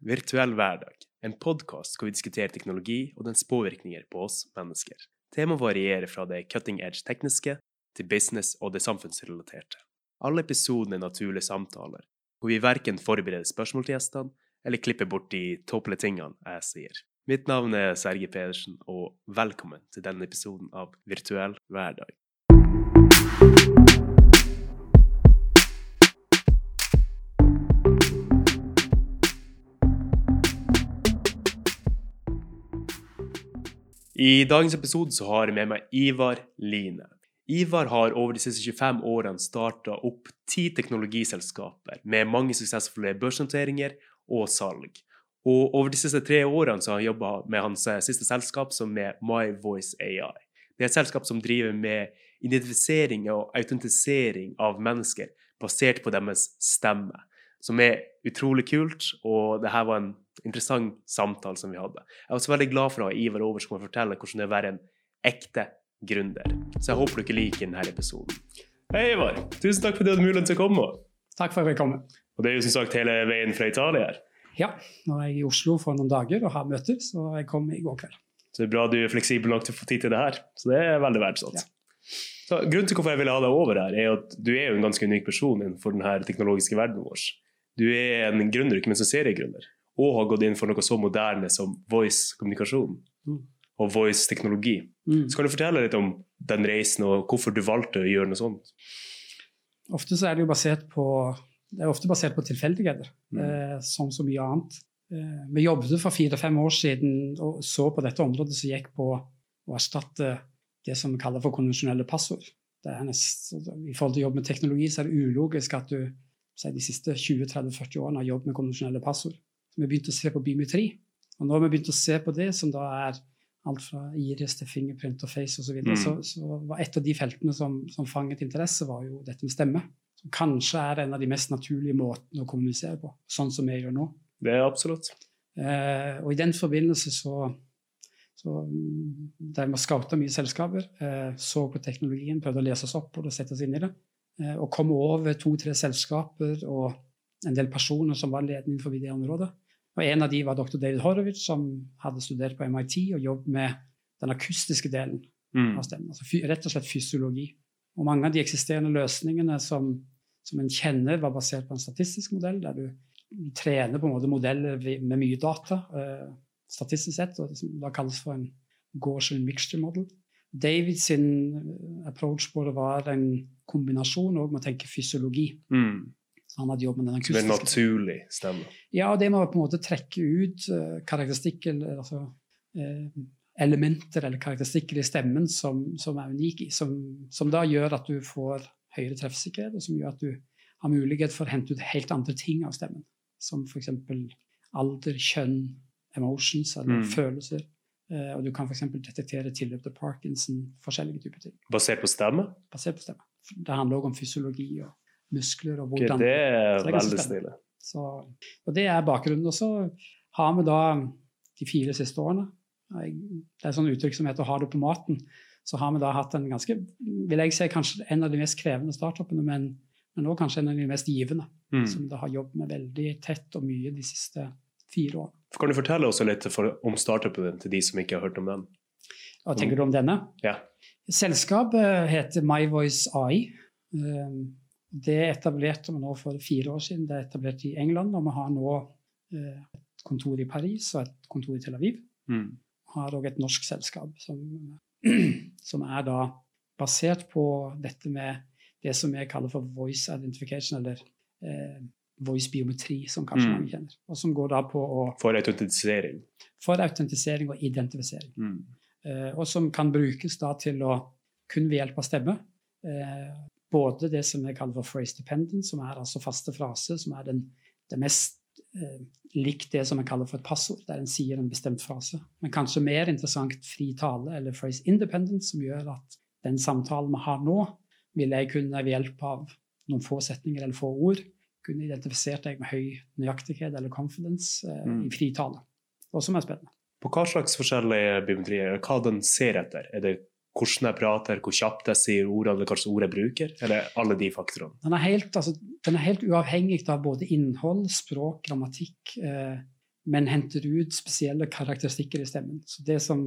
Virtuell hverdag, en podkast hvor vi diskuterer teknologi og dens påvirkninger på oss mennesker. Temaet varierer fra det cutting edge tekniske til business og det samfunnsrelaterte. Alle episodene er naturlige samtaler, hvor vi verken forbereder spørsmål til gjestene eller klipper bort de tåpelige tingene jeg sier. Mitt navn er Serge Pedersen, og velkommen til denne episoden av Virtuell hverdag. I dagens episode så har jeg med meg Ivar Line. Ivar har over de siste 25 årene starta opp ti teknologiselskaper med mange suksessfulle børsnoteringer og salg. Og over de siste tre årene så har han jobba med hans eh, siste selskap, som er My Voice AI. Det er et selskap som driver med identifisering og autentisering av mennesker basert på deres stemme, som er utrolig kult. Og det her var en interessant samtale som vi hadde. Jeg var også veldig glad for å ha Ivar over som kan fortelle hvordan det er å være en ekte gründer. Så jeg håper dere liker denne episoden. Hei, Ivar. Tusen takk for at du hadde muligheten til å komme. Takk for at jeg kom. Og det er jo som sagt hele veien fra Italia her. Ja, nå er jeg i Oslo for noen dager og har møter, så jeg kom i går kveld. Så det er bra du er fleksibel nok til å få tid til det her. Så det er veldig verdsatt. Ja. Så Grunnen til hvorfor jeg ville ha deg over her, er at du er jo en ganske unik person innenfor denne teknologiske verdenen vår. Du er en gründer, ikke minst en seriegründer, og har gått inn for noe så moderne som voice-kommunikasjon mm. og voice-teknologi. Mm. Så kan du fortelle litt om den reisen, og hvorfor du valgte å gjøre noe sånt? Ofte så er det jo basert på det er ofte basert på tilfeldigheter, mm. eh, som så mye annet. Eh, vi jobbet for fire-fem år siden og så på dette området som gikk på å erstatte det som vi kaller for konvensjonelle passord. Nest, I forhold til jobb med teknologi så er det ulogisk at du de siste 20-30-40 årene har jobbet med konvensjonelle passord. Så vi begynte å se på biometri. Og nå har vi begynt å se på det, som da er alt fra iris til fingerprint og face osv., så, mm. så, så var et av de feltene som, som fanget interesse, var jo dette med stemme som kanskje er en av de mest naturlige måtene å kommunisere på, sånn som vi gjør nå. Det er absolutt. Eh, og i den forbindelse så, så mm, Der vi scouta mye selskaper, eh, så på teknologien, prøvde å lese oss opp og sette oss inn i det, og kom over to-tre selskaper og en del personer som var ledende innenfor det området. Og En av de var dr. David Horowitz, som hadde studert på MIT og jobbet med den akustiske delen mm. av stemmen. Altså rett og slett fysiologi. Og mange av de eksisterende løsningene som, som en kjenner, var basert på en statistisk modell, der du, trener på en måte modeller med mye data, uh, statistisk sett, og det som da kalles for en Gaussian mixture model. Davids eh, approach på det var en kombinasjon med å tenke fysiologi. Mm. Han hadde jobbet med den akustiske. Som en naturlig stemme? Ja, det med å på en måte trekke ut uh, karakteristikker altså, uh, elementer eller karakteristikker i stemmen som, som er unike, som, som, da gjør at du får høyere treffsikkerhet, og som gjør at du har mulighet for å hente ut helt andre ting av stemmen. Som f.eks. alder, kjønn, emotions eller mm. følelser. Uh, og du kan f.eks. detektere tilløp til Parkinson, forskjellige typer ting. Basert på stemme? Basert på stemme. Det handler òg om fysiologi og muskler. og hvordan... Okay, det er, det er veldig stilig. og det er bakgrunnen. Og så har vi da de fire siste årene det er sånn uttrykk som heter ha det på maten', så har vi da hatt en ganske vil jeg si kanskje en av de mest krevende startupene, men, men også kanskje en av de mest givende. Mm. Som vi har jobbet med veldig tett og mye de siste fire år. Kan du fortelle oss litt for, om startupen til de som ikke har hørt om den? Hva tenker du om denne? Ja. Selskapet heter MyVoice AI. Ehm, det etablerte vi nå for fire år siden. Det er etablert i England, og vi har nå eh, et kontor i Paris og et kontor i Tel Aviv. Mm har òg et norsk selskap som, som, er da basert på dette med det som jeg kaller for voice identification, eller eh, voice biometri, som kanskje mm. mange kjenner. Og som går da på å For autentisering? For autentisering og identifisering. Mm. Eh, og som kan brukes da til å kun ved hjelp av stemme eh, både det som jeg kaller for phrase dependent, som er altså faste frase, som er den, det mest eh, likt det som jeg kaller for et passord, der en sier en bestemt frase. Men kanskje mer interessant fri tale, eller phrase independent, som gjør at den samtalen vi har nå, vil jeg kunne ved hjelp av noen få setninger eller få ord kunne identifisert deg med høy nøyaktighet eller confidence eh, mm. i fri tale. Og som er spennende. På hva slags forskjellige biometrier, hva den ser etter? Er det hvordan jeg prater, hvor kjapt jeg sier ordene, eller hvilke ord jeg bruker? Eller alle de faktorene? Den er helt, altså, den er helt uavhengig av både innhold, språk, grammatikk, eh, men henter ut spesielle karakteristikker i stemmen. Så det som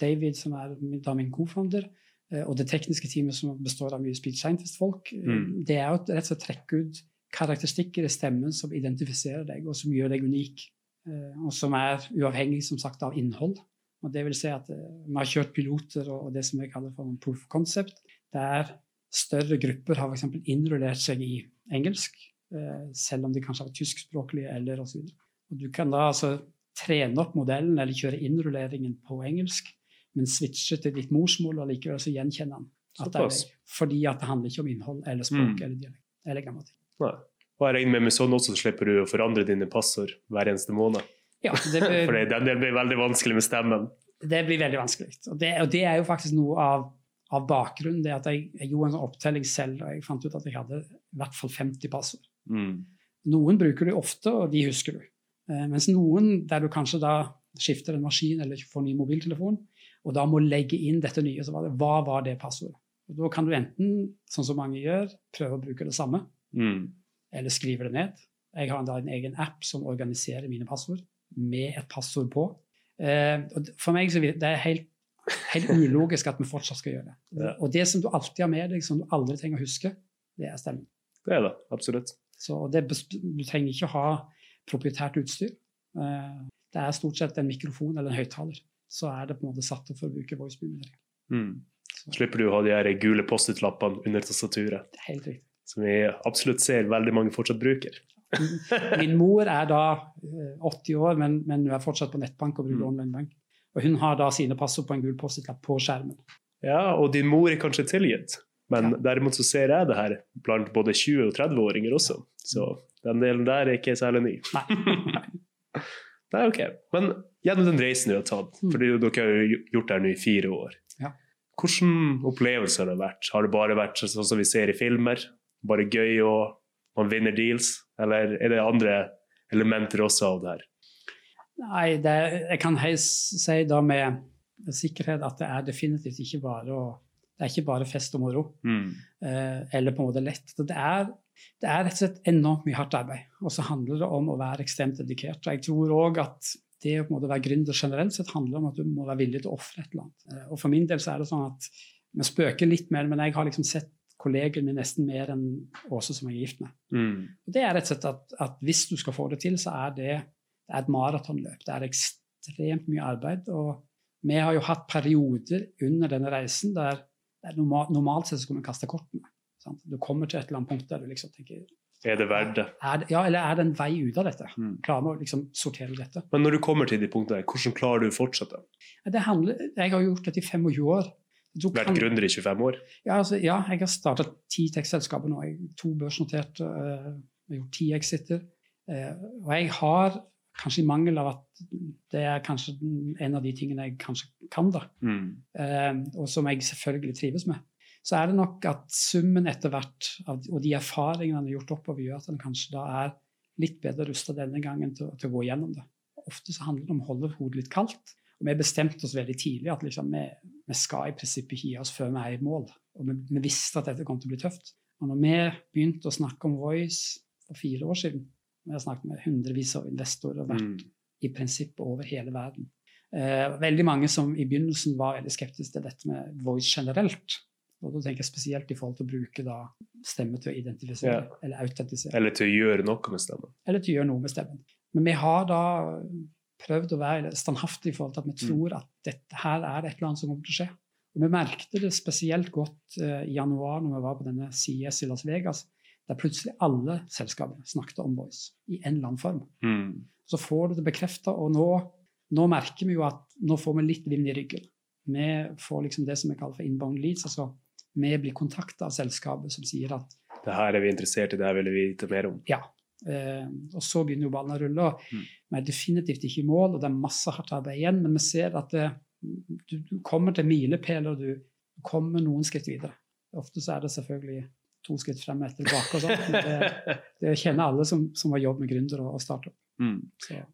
David, som er da min co-founder, eh, og det tekniske teamet som består av mye speech scientist-folk, eh, Mm. det er jo rett og slett å trekke ut karakteristikker i stemmen som identifiserer deg, og som gjør deg unik. eh, Og som er uavhengig som sagt, av innhold. Og det vil si at eh, Vi har kjørt piloter og det som vi kaller for en proof concept, der større grupper har eksempel innrullert seg i engelsk, eh, selv om de kanskje har vært tyskspråklige eller osv. Og Du kan da altså trene opp modellen eller kjøre innrulleringen på engelsk, men switche til ditt morsmål og likevel så gjenkjenne den. At det er Fordi at det handler ikke om innhold eller språk Mm. eller dialekt eller grammatikk. Nei. Og jeg regner med med sånn også så slipper du å forandre dine passord hver eneste måned. Ja, det, For det, den del blir veldig vanskelig med stemmen. det blir veldig vanskelig. Og det, og det er jo faktisk noe av, av bakgrunnen. det at jeg, jeg gjorde en sånn opptelling selv, og jeg fant ut at jeg hadde i hvert fall 50 passord. Mm. Noen bruker du ofte, og de husker du. Eh, mens noen der du kanskje da skifter en maskin eller får ny mobiltelefon, og da må legge inn dette nye, så var det hva var det passordet? Og Da kan du enten, sånn som mange gjør, prøve å bruke det samme, Mm. eller skriver det ned. Jeg har da en egen app som organiserer mine passord med et passord på. Eh, og for meg så det er helt, helt ulogisk at vi fortsatt skal gjøre det. Og det som du alltid har med deg, som du aldri trenger å huske, det er stemmen. Det er det, absolutt. Så det, du trenger ikke å ha proprietært utstyr. Eh, Det er stort sett en mikrofon eller en høyttaler. Så er det på en måte satt opp for å bruke voice. Mm. Slipper du å ha de gule Post-It-lappene under tastaturet, helt riktig. Som vi absolutt ser veldig mange fortsatt bruker. Min mor er da eh, 80 år, men, men hun er fortsatt på nettbank og bruker Mm. online-bank. Og hun har da sine passord på en gul Post-It-lapp på skjermen. Ja, og din mor er kanskje tilgitt, men Ja. derimot så ser jeg det her blant både 20- og 30-åringer også. Så den delen der er ikke særlig ny. Nei. Nei, ok. Men gjennom den reisen du har tatt, Mm. fordi dere har jo gjort det her nå i fire år, Ja. hvordan opplevelser har det vært? Har det bare vært sånn som vi ser i filmer? Bare gøy og man vinner deals? Eller er det andre elementer også av det her? Nei, det, jeg kan helst si da med sikkerhet at det er definitivt ikke bare, å, det er ikke bare fest og moro. Mm. eh, eller på en måte lett. Det er, det er rett og slett enormt mye hardt arbeid. Og så handler det om å være ekstremt dedikert. Og jeg tror òg at det å være gründer generelt sett handler om at du må være villig til å ofre et eller annet. Eh, Og for min del så er det sånn at vi spøker litt med det, men jeg har liksom sett kollegaen min nesten mer enn Åse som jeg er gift med. Mm. Og det er rett og slett at, at hvis du skal få det til, så er det, det er et maratonløp. Det er ekstremt mye arbeid. Og vi har jo hatt perioder under denne reisen der, der norma- normalt sett så kunne vi kaste kortene. Sant? Du kommer til et eller annet punkt der du liksom tenker Er det verdt det? Ja, eller er det en vei ut av dette? Mm. Klarer vi å liksom sortere dette? Men når du kommer til de punktene, hvordan klarer du å fortsette? Det handler, jeg har gjort dette i 25 år. Tok Vært gründer i 25 år? Ja, altså, ja, jeg har startet ti tekstselskaper nå. Jeg, to børsnoterte, uh, jeg har gjort ti exiter. Uh, og jeg har, kanskje i mangel av at det er kanskje en av de tingene jeg kanskje kan, da, Mm. Uh, og som jeg selvfølgelig trives med, så er det nok at summen etter hvert av, og de erfaringene han har gjort oppover, gjør at en kanskje da er litt bedre rusta denne gangen til, til å gå gjennom det. Ofte så handler det om å holde hodet litt kaldt. Og vi bestemte oss veldig tidlig at liksom, vi, vi skal i prinsippet ikke gi oss før vi er i mål. Og vi, vi visste at dette kom til å bli tøft. Og når vi begynte å snakke om Voice for fire år siden Vi har snakket med hundrevis av investorer og vært Mm. i prinsippet over hele verden. Eh, veldig mange som i begynnelsen var veldig skeptiske til dette med voice generelt. Og da tenker jeg spesielt i forhold til å bruke da stemme til å identifisere Ja. eller autentisere. Eller til å gjøre noe med stemmen. Eller til å gjøre noe med stemmen. Men vi har da prøvd å være standhaftig i forhold til at vi Mm. tror at dette, her er et eller annet som kommer til å skje. Og vi merket det spesielt godt uh, i januar når vi var på denne CES i Las Vegas, der plutselig alle selskapene snakket om voice i en eller annen form. Mm. Så får du det bekrefta, og nå, nå merker vi jo at nå får vi litt vind i ryggen. Vi får liksom det som vi kaller for inbound leads. altså Vi blir kontakta av selskapet som sier at Det her er vi interessert i, det her vil vi vite mer om. ja. Eh, og så begynner jo ballen å rulle. og Mm. Vi er definitivt ikke i mål, og det er masse hardt arbeid igjen, men vi ser at det, du, du kommer til milepæler, og du kommer noen skritt videre. Ofte så er det selvfølgelig to skritt frem og ett tilbake. og sånt, men det, det kjenner alle som, som har jobb med gründere og, startup. Mm.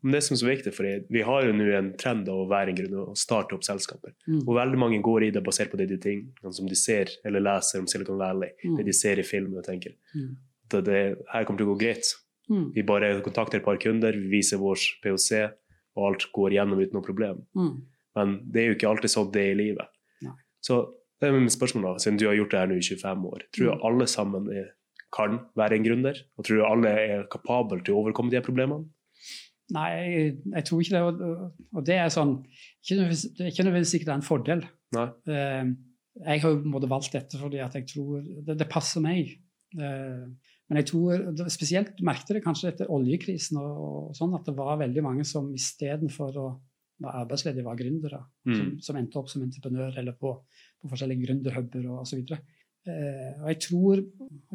Men det som er så viktig, for vi har jo nå en trend av å være en grunn og starte opp selskaper. mm, Og veldig mange går i det basert på det de ting som de ser eller leser om Silicon Valley. Det mm, de ser i film og tenker mm. det, det her kommer til å gå greit. Mm. Vi bare kontakter et par kunder, vi viser vår POC, og alt går gjennom uten noe problem. Mm. Men det er jo ikke alltid sånn det er i livet. Nei. Så det er mitt spørsmål, da, siden du har gjort det her nå i 25 år. Tror du Mm. alle sammen er, kan være en gründer? Og tror du alle er kapable til å overkomme de problemene? Nei, jeg, jeg tror ikke det. Og, det er sånn ikke nødvendigvis, er sikkert det er en fordel. Nei. Eh, jeg har jo på en måte valgt dette fordi at jeg tror det, det passer meg. Eh, men jeg tror spesielt merket det kanskje etter oljekrisen og, og sånn, at det var veldig mange som istedenfor å være arbeidsledige, var gründere. Som, Mm. som endte opp som entreprenør eller på, på forskjellige gründerhuber og osv. Uh, og jeg tror,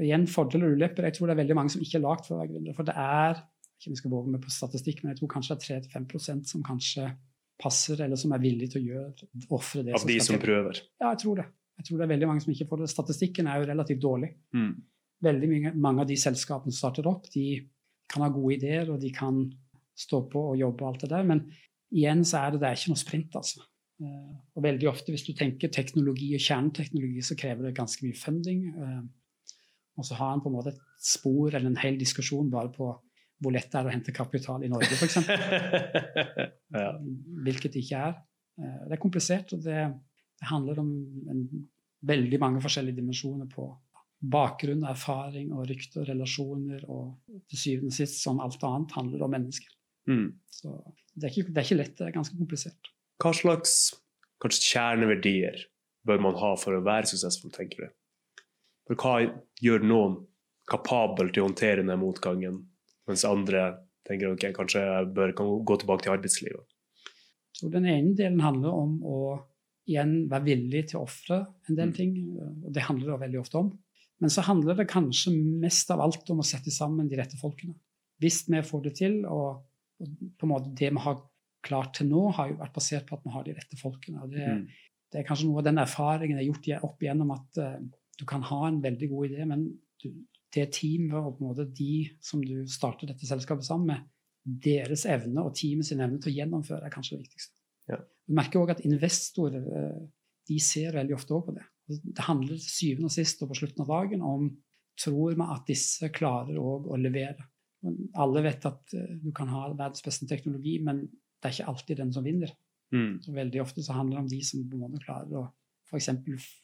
igjen fordeler og ulepper, jeg tror det er veldig mange som ikke er lagd for å være gründer. For det er ikke om vi skal våge meg på statistikk, men jeg tror kanskje det er 3-5% som kanskje passer, eller som er villige til å gjøre ofre det. Av de skal som prøver. Ja, jeg tror det. Jeg tror det er veldig mange som ikke får det. Statistikken er jo relativt dårlig. Mm. Veldig mange, mange av de selskapene som starter opp, de kan ha gode ideer, og de kan stå på og jobbe og alt det der, men igjen så er det, det er ikke noe sprint, altså. Eh, og veldig ofte hvis du tenker teknologi og kjerneteknologi, så krever det ganske mye funding. eh, og så har en på en måte et spor eller en hel diskusjon bare på hvor lett det er å hente kapital i Norge, f.eks. ja. Hvilket det ikke er. Eh, Det er komplisert, og det, det handler om en, veldig mange forskjellige dimensjoner på bakgrunn, erfaring og rykte og relasjoner, og til syvende og sist, som alt annet, handler det om mennesker. Mm. Så det er, ikke, det er ikke lett, det er ganske komplisert. Hva slags kanskje kjerneverdier bør man ha for å være suksessfull, tenker du? For hva gjør noen kapabel til å håndtere denne motgangen, mens andre tenker ok, kanskje jeg bør kan gå tilbake til arbeidslivet? Så den ene delen handler om å igjen være villig til å ofre en del Mm. ting, og det handler det veldig ofte om. Men så handler det kanskje mest av alt om å sette sammen de rette folkene. Hvis vi får det til, og, på en måte det vi har klart til nå, har jo vært basert på at vi har de rette folkene. og det, Mm. det er kanskje noe av den erfaringen jeg har gjort opp igjennom at eh, du kan ha en veldig god idé, men du, det teamet og på en måte de som du starter dette selskapet sammen med, deres evne og teamet sin evne til å gjennomføre er kanskje det viktigste. Ja. Du merker òg at investorer eh, de ser veldig ofte òg på det. Det handler til syvende og sist og på slutten av dagen om tror vi at disse klarer å levere. Alle vet at eh, du kan ha verdens beste teknologi, men det er ikke alltid den som vinner. Mm. Veldig ofte så handler det om de som på en måte klarer å f.eks.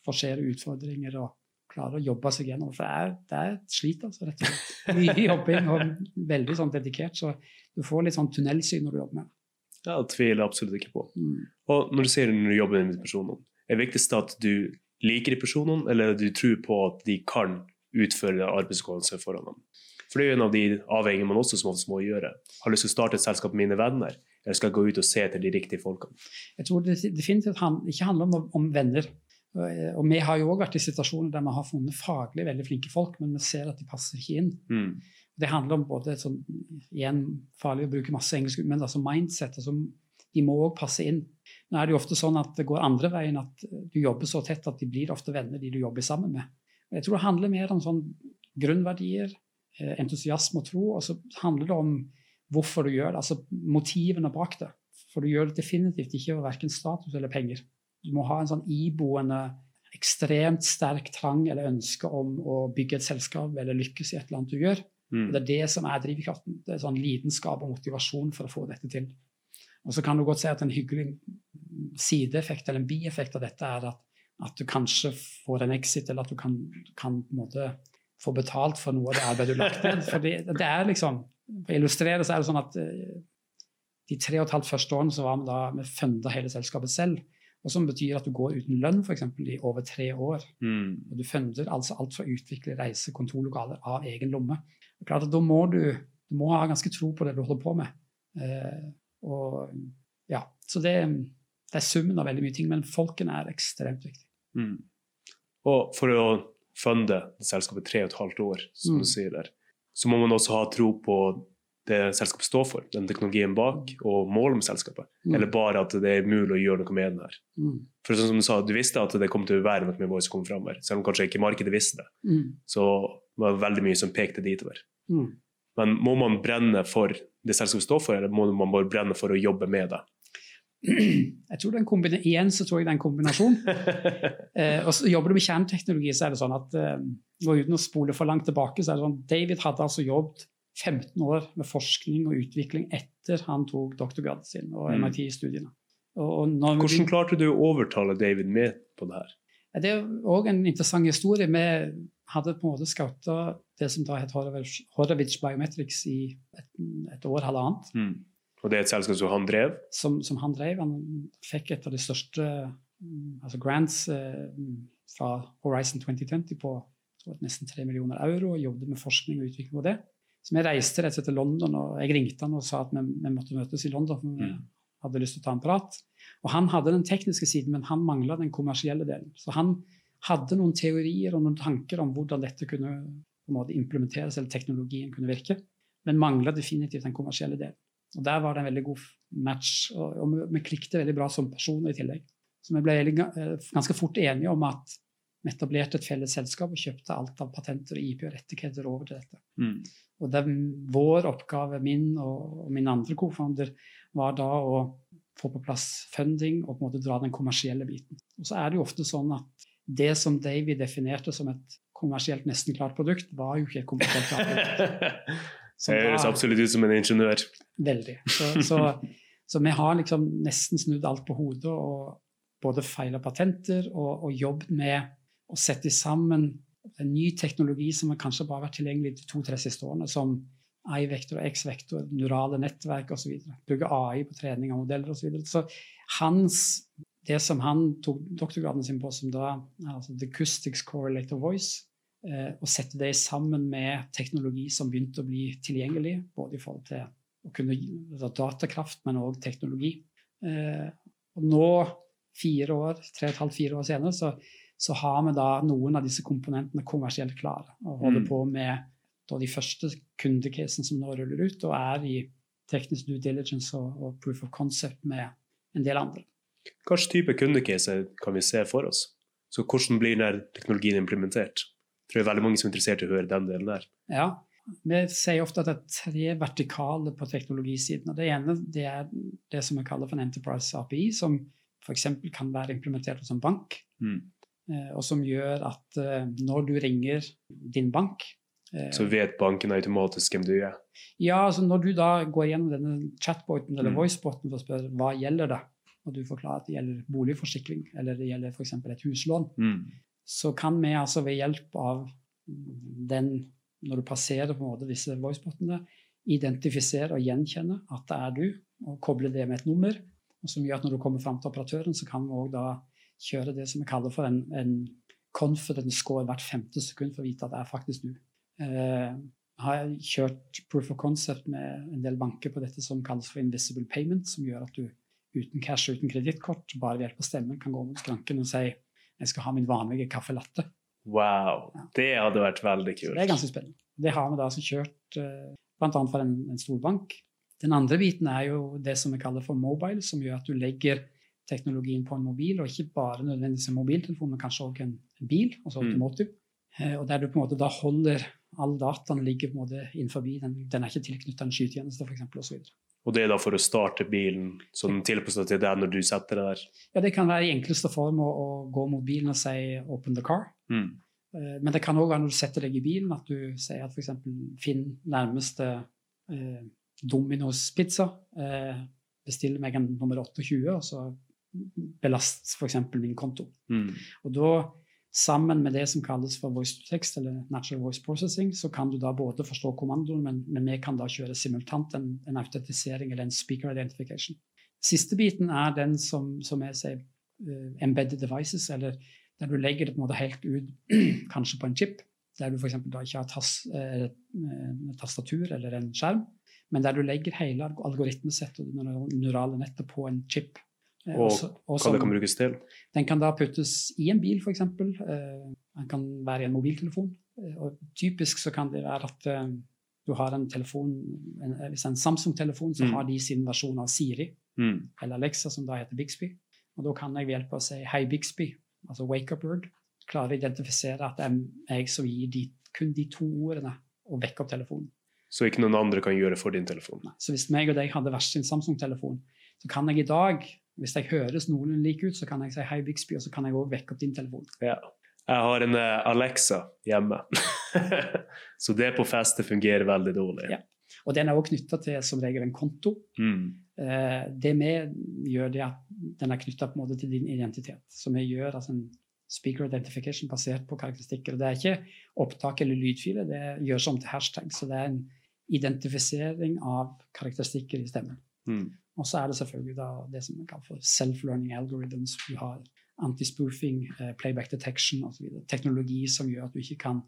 forsere utfordringer og klarer å jobbe seg gjennom. For det er, det er et slit, altså, rett og slett. Mye jobbing og veldig sånn dedikert. Så du får litt sånn tunnelsyn når du jobber med det. Ja, det tviler jeg absolutt ikke på. Mm. Og når du sier når du jobber med personene, er det viktigst at du liker de personene, eller du tror på at de kan utføre arbeidsoppgavene som er foran dem? For det er jo en av de avveiningene man også som oftest må gjøre. Har lyst til å starte et selskap med mine venner, eller skal jeg gå ut og se etter de riktige folkene? Jeg tror det definitivt han, ikke handler om, om venner. Og vi har jo òg vært i situasjoner der vi har funnet faglig veldig flinke folk, men vi ser at de passer ikke inn. Mm. Det handler om både sånn, igjen farlig å bruke masse engelsk, men altså mindset. Altså, de må òg passe inn. Nå er det jo ofte sånn at det går andre veien, at du jobber så tett at de blir ofte venner, de du jobber sammen med. Og jeg tror det handler mer om sånn grunnverdier, eh, entusiasme og tro, og så handler det om hvorfor du gjør det, altså motivene bak det. For du gjør det definitivt ikke for verken status eller penger. Du må ha en sånn iboende, ekstremt sterk trang eller ønske om å bygge et selskap eller lykkes i et eller annet du gjør. Mm. Det er det som er drivkraften. Det er sånn lidenskap og motivasjon for å få dette til. Og så kan du godt si at en hyggelig sideeffekt eller en bieffekt av dette er at, at du kanskje får en exit, eller at du kan, kan på en måte få betalt for noe av det arbeidet du har lagt ned. For det, det er liksom, For å illustrere så er det sånn at eh, de tre og et halvt første årene så var vi da vi funda hele selskapet selv. Og som betyr at du går uten lønn for eksempel, i over tre år. Mm. Og du funder altså alt fra å utvikle reise, kontorlokaler av egen lomme. Er klart at Da må du, du må ha ganske tro på det du holder på med. Eh, og ja, Så det, det er summen av veldig mye ting, men folkene er ekstremt viktig. Mm. Og for å funde selskapet tre og et halvt år, som Mm. du sier der, så må man også ha tro på det selskapet står for, den teknologien bak, og målet med selskapet. Mm. Eller bare at det er mulig å gjøre noe med den her. Mm. For sånn som Du sa, du visste at det kom til å være noe med Voice som kom frem her, selv om kanskje ikke markedet visste det. Mm. Så var veldig mye som pekte ditover. Mm. Men må man brenne for det selskapet står for, eller må man bare brenne for å jobbe med det? Jeg tror det er en Igjen så tror jeg det er en kombinasjon. Eh, og så Jobber du med kjerneteknologi, så er det sånn at eh, uten å spole for langt tilbake, så er det sånn David hadde altså jobbet 15 år med forskning og utvikling etter han tok doktorgraden sin og Mm. MIT-studiene. Hvordan klarte du å overtale David med på det her? Det er òg en interessant historie. Vi hadde på en måte skauta det som da het Horowitz Biometrics i et, et år, halvannet, Mm. Og det er et selskap som han drev? som, som han drev. Han fikk et av de største mm, altså grants eh, fra Horizon 2020 på nesten 3 millioner euro, og jobbet med forskning og utvikling på det. Så vi reiste rett og slett til London, og jeg ringte han og sa at vi, vi måtte møtes i London. for vi Mm. hadde lyst til å ta en prat. Og han hadde den tekniske siden, men han mangla den kommersielle delen. Så han hadde noen teorier og noen tanker om hvordan dette kunne måte implementeres, eller teknologien kunne virke, men mangla definitivt den kommersielle delen. Og Der var det en veldig god match, og, og vi, klikket veldig bra som personer i tillegg. Så vi ble eh, ganske fort enige om at vi etablerte et felles selskap og kjøpte alt av patenter og IP og rettigheter over til dette. Mm. Og det, vår oppgave, min og, og min andre co-founder, var da å få på plass funding og på en måte dra den kommersielle biten. Og så er det jo ofte sånn at det som Davy definerte som et kommersielt nesten klart produkt, var jo ikke et kommersielt klart produkt. Så Det høres absolutt ut som en ingeniør. Veldig. Så, så, så vi har liksom nesten snudd alt på hodet og både feila patenter og, og jobbet med å sette sammen en ny teknologi som har kanskje bare vært tilgjengelig de to-tre siste årene, som I-vektor og X-vektor, neurale nettverk osv. Bruke AI på trening av modeller osv. Så, videre. så hans, det som han tok doktorgraden sin på, som da altså The Acoustics Correlator Voice, og sette det sammen med teknologi som begynte å bli tilgjengelig, både i forhold til å kunne gi altså datakraft, men òg teknologi. Eh, og nå, fire år, tre og et halvt, fire år senere, så, så har vi da noen av disse komponentene kommersielt klare. Og holder Mm. på med da de første kundecasene som nå ruller ut, og er i teknisk due diligence og, og proof of concept med en del andre. Slags type kundecaser kan vi se for oss? Så hvordan blir denne teknologien implementert? Tror det er veldig mange som er interessert i å høre den delen der. Ja, vi sier ofte at det er tre vertikale på teknologisiden. og Det ene det er det som vi kaller for en Enterprise API, som f.eks. kan være implementert hos en bank. Mm. eh, Og som gjør at eh, når du ringer din bank eh, Så vet banken automatisk hvem du er. Ja, altså når du da går gjennom denne chatboten eller Mm. voiceboten for å spørre hva gjelder det, og du forklarer at det gjelder boligforsikring eller det gjelder f.eks. et huslån, Mm. Så kan vi altså ved hjelp av den, når du passerer på en måte disse voicebotene, identifisere og gjenkjenne at det er du, og koble det med et nummer. Og som gjør at når du kommer fram til operatøren, så kan vi òg da kjøre det som vi kaller for en, en confidence score hvert femte sekund for å vite at det er faktisk du. Eh, har kjørt proof of concept med en del banker på dette som kalles for invisible payment, som gjør at du uten cash uten kredittkort, bare ved hjelp av stemmen, kan gå mot skranken og si jeg skal ha min vanlige caffè latte. Wow, det hadde vært veldig Så kult. det er ganske spennende. Det har vi da altså kjørt eh, bl.a. for en, en stor bank. Den andre biten er jo det som vi kaller for mobile, som gjør at du legger teknologien på en mobil, og ikke bare nødvendigvis en mobiltelefon, men kanskje også en, en bil, altså Mm. automotive. Mm. og der du på en måte da holder all dataen ligger på en måte innenfor den, den er ikke tilknyttet en skytjeneste, f.eks. osv. Og det er da for å starte bilen, så den tilpasser seg til deg når du setter deg der. Ja, det kan være i enkleste form å, å gå mot bilen og si 'open the car'. Mm. Eh, Men det kan òg være når du setter deg i bilen, at du sier at f.eks. finn nærmeste eh, Domino's pizza. Eh, bestill meg en nummer 28, og så belast f.eks. min konto. Mm. Og da, sammen med det som kalles for voice to text, eller natural voice processing, så kan du da både forstå kommandoen, men, men vi kan da kjøre simultant en, en autentisering eller en speaker identification. Siste biten er den som, som jeg sier uh, embedded devices, eller der du legger det på en måte helt ut, kanskje på en chip, der du f.eks. da ikke har tas, uh, tastatur eller en skjerm, men der du legger hele algoritmesettet og det neurale nettet på en chip. Eh, Og også, og Hva det kan brukes til. den kan da puttes i en bil, f.eks. Uh, den kan være i en mobiltelefon. Eh, og typisk så kan det være at eh, du har en telefon en, Hvis det en Samsung-telefon, så Mm. har de sin versjon av Siri Mm. eller Alexa, som da heter Bixby. Og da kan jeg ved hjelp av å si 'Hei, Bixby', altså 'wake up word', klare å identifisere at det er jeg som gir de, kun de to ordene og vekke opp telefonen. Så ikke noen andre kan gjøre for din telefon. Nei. Så hvis meg og deg hadde hver sin Samsung-telefon, så kan jeg i dag, hvis jeg høres noenlunde lik ut, så kan jeg si 'Hei, Bixby', og så kan jeg òg vekke opp din telefon. Ja. Jeg har en eh, Alexa hjemme. så det på festet fungerer veldig dårlig. Ja. Og den er også knytta til som regel en konto. Mm. Eh, det vi gjør, det at den er knytta til din identitet. Så vi gjør altså en speaker identification basert på karakteristikker. Det er ikke opptak eller lydfiler, det gjøres om til hashtag. Så det er en identifisering av karakteristikker i stemmen. Mm. Og så er det selvfølgelig det som vi kaller for self-learning algorithms. Du har anti-spoofing, eh, playback detection osv. Teknologi som gjør at du ikke kan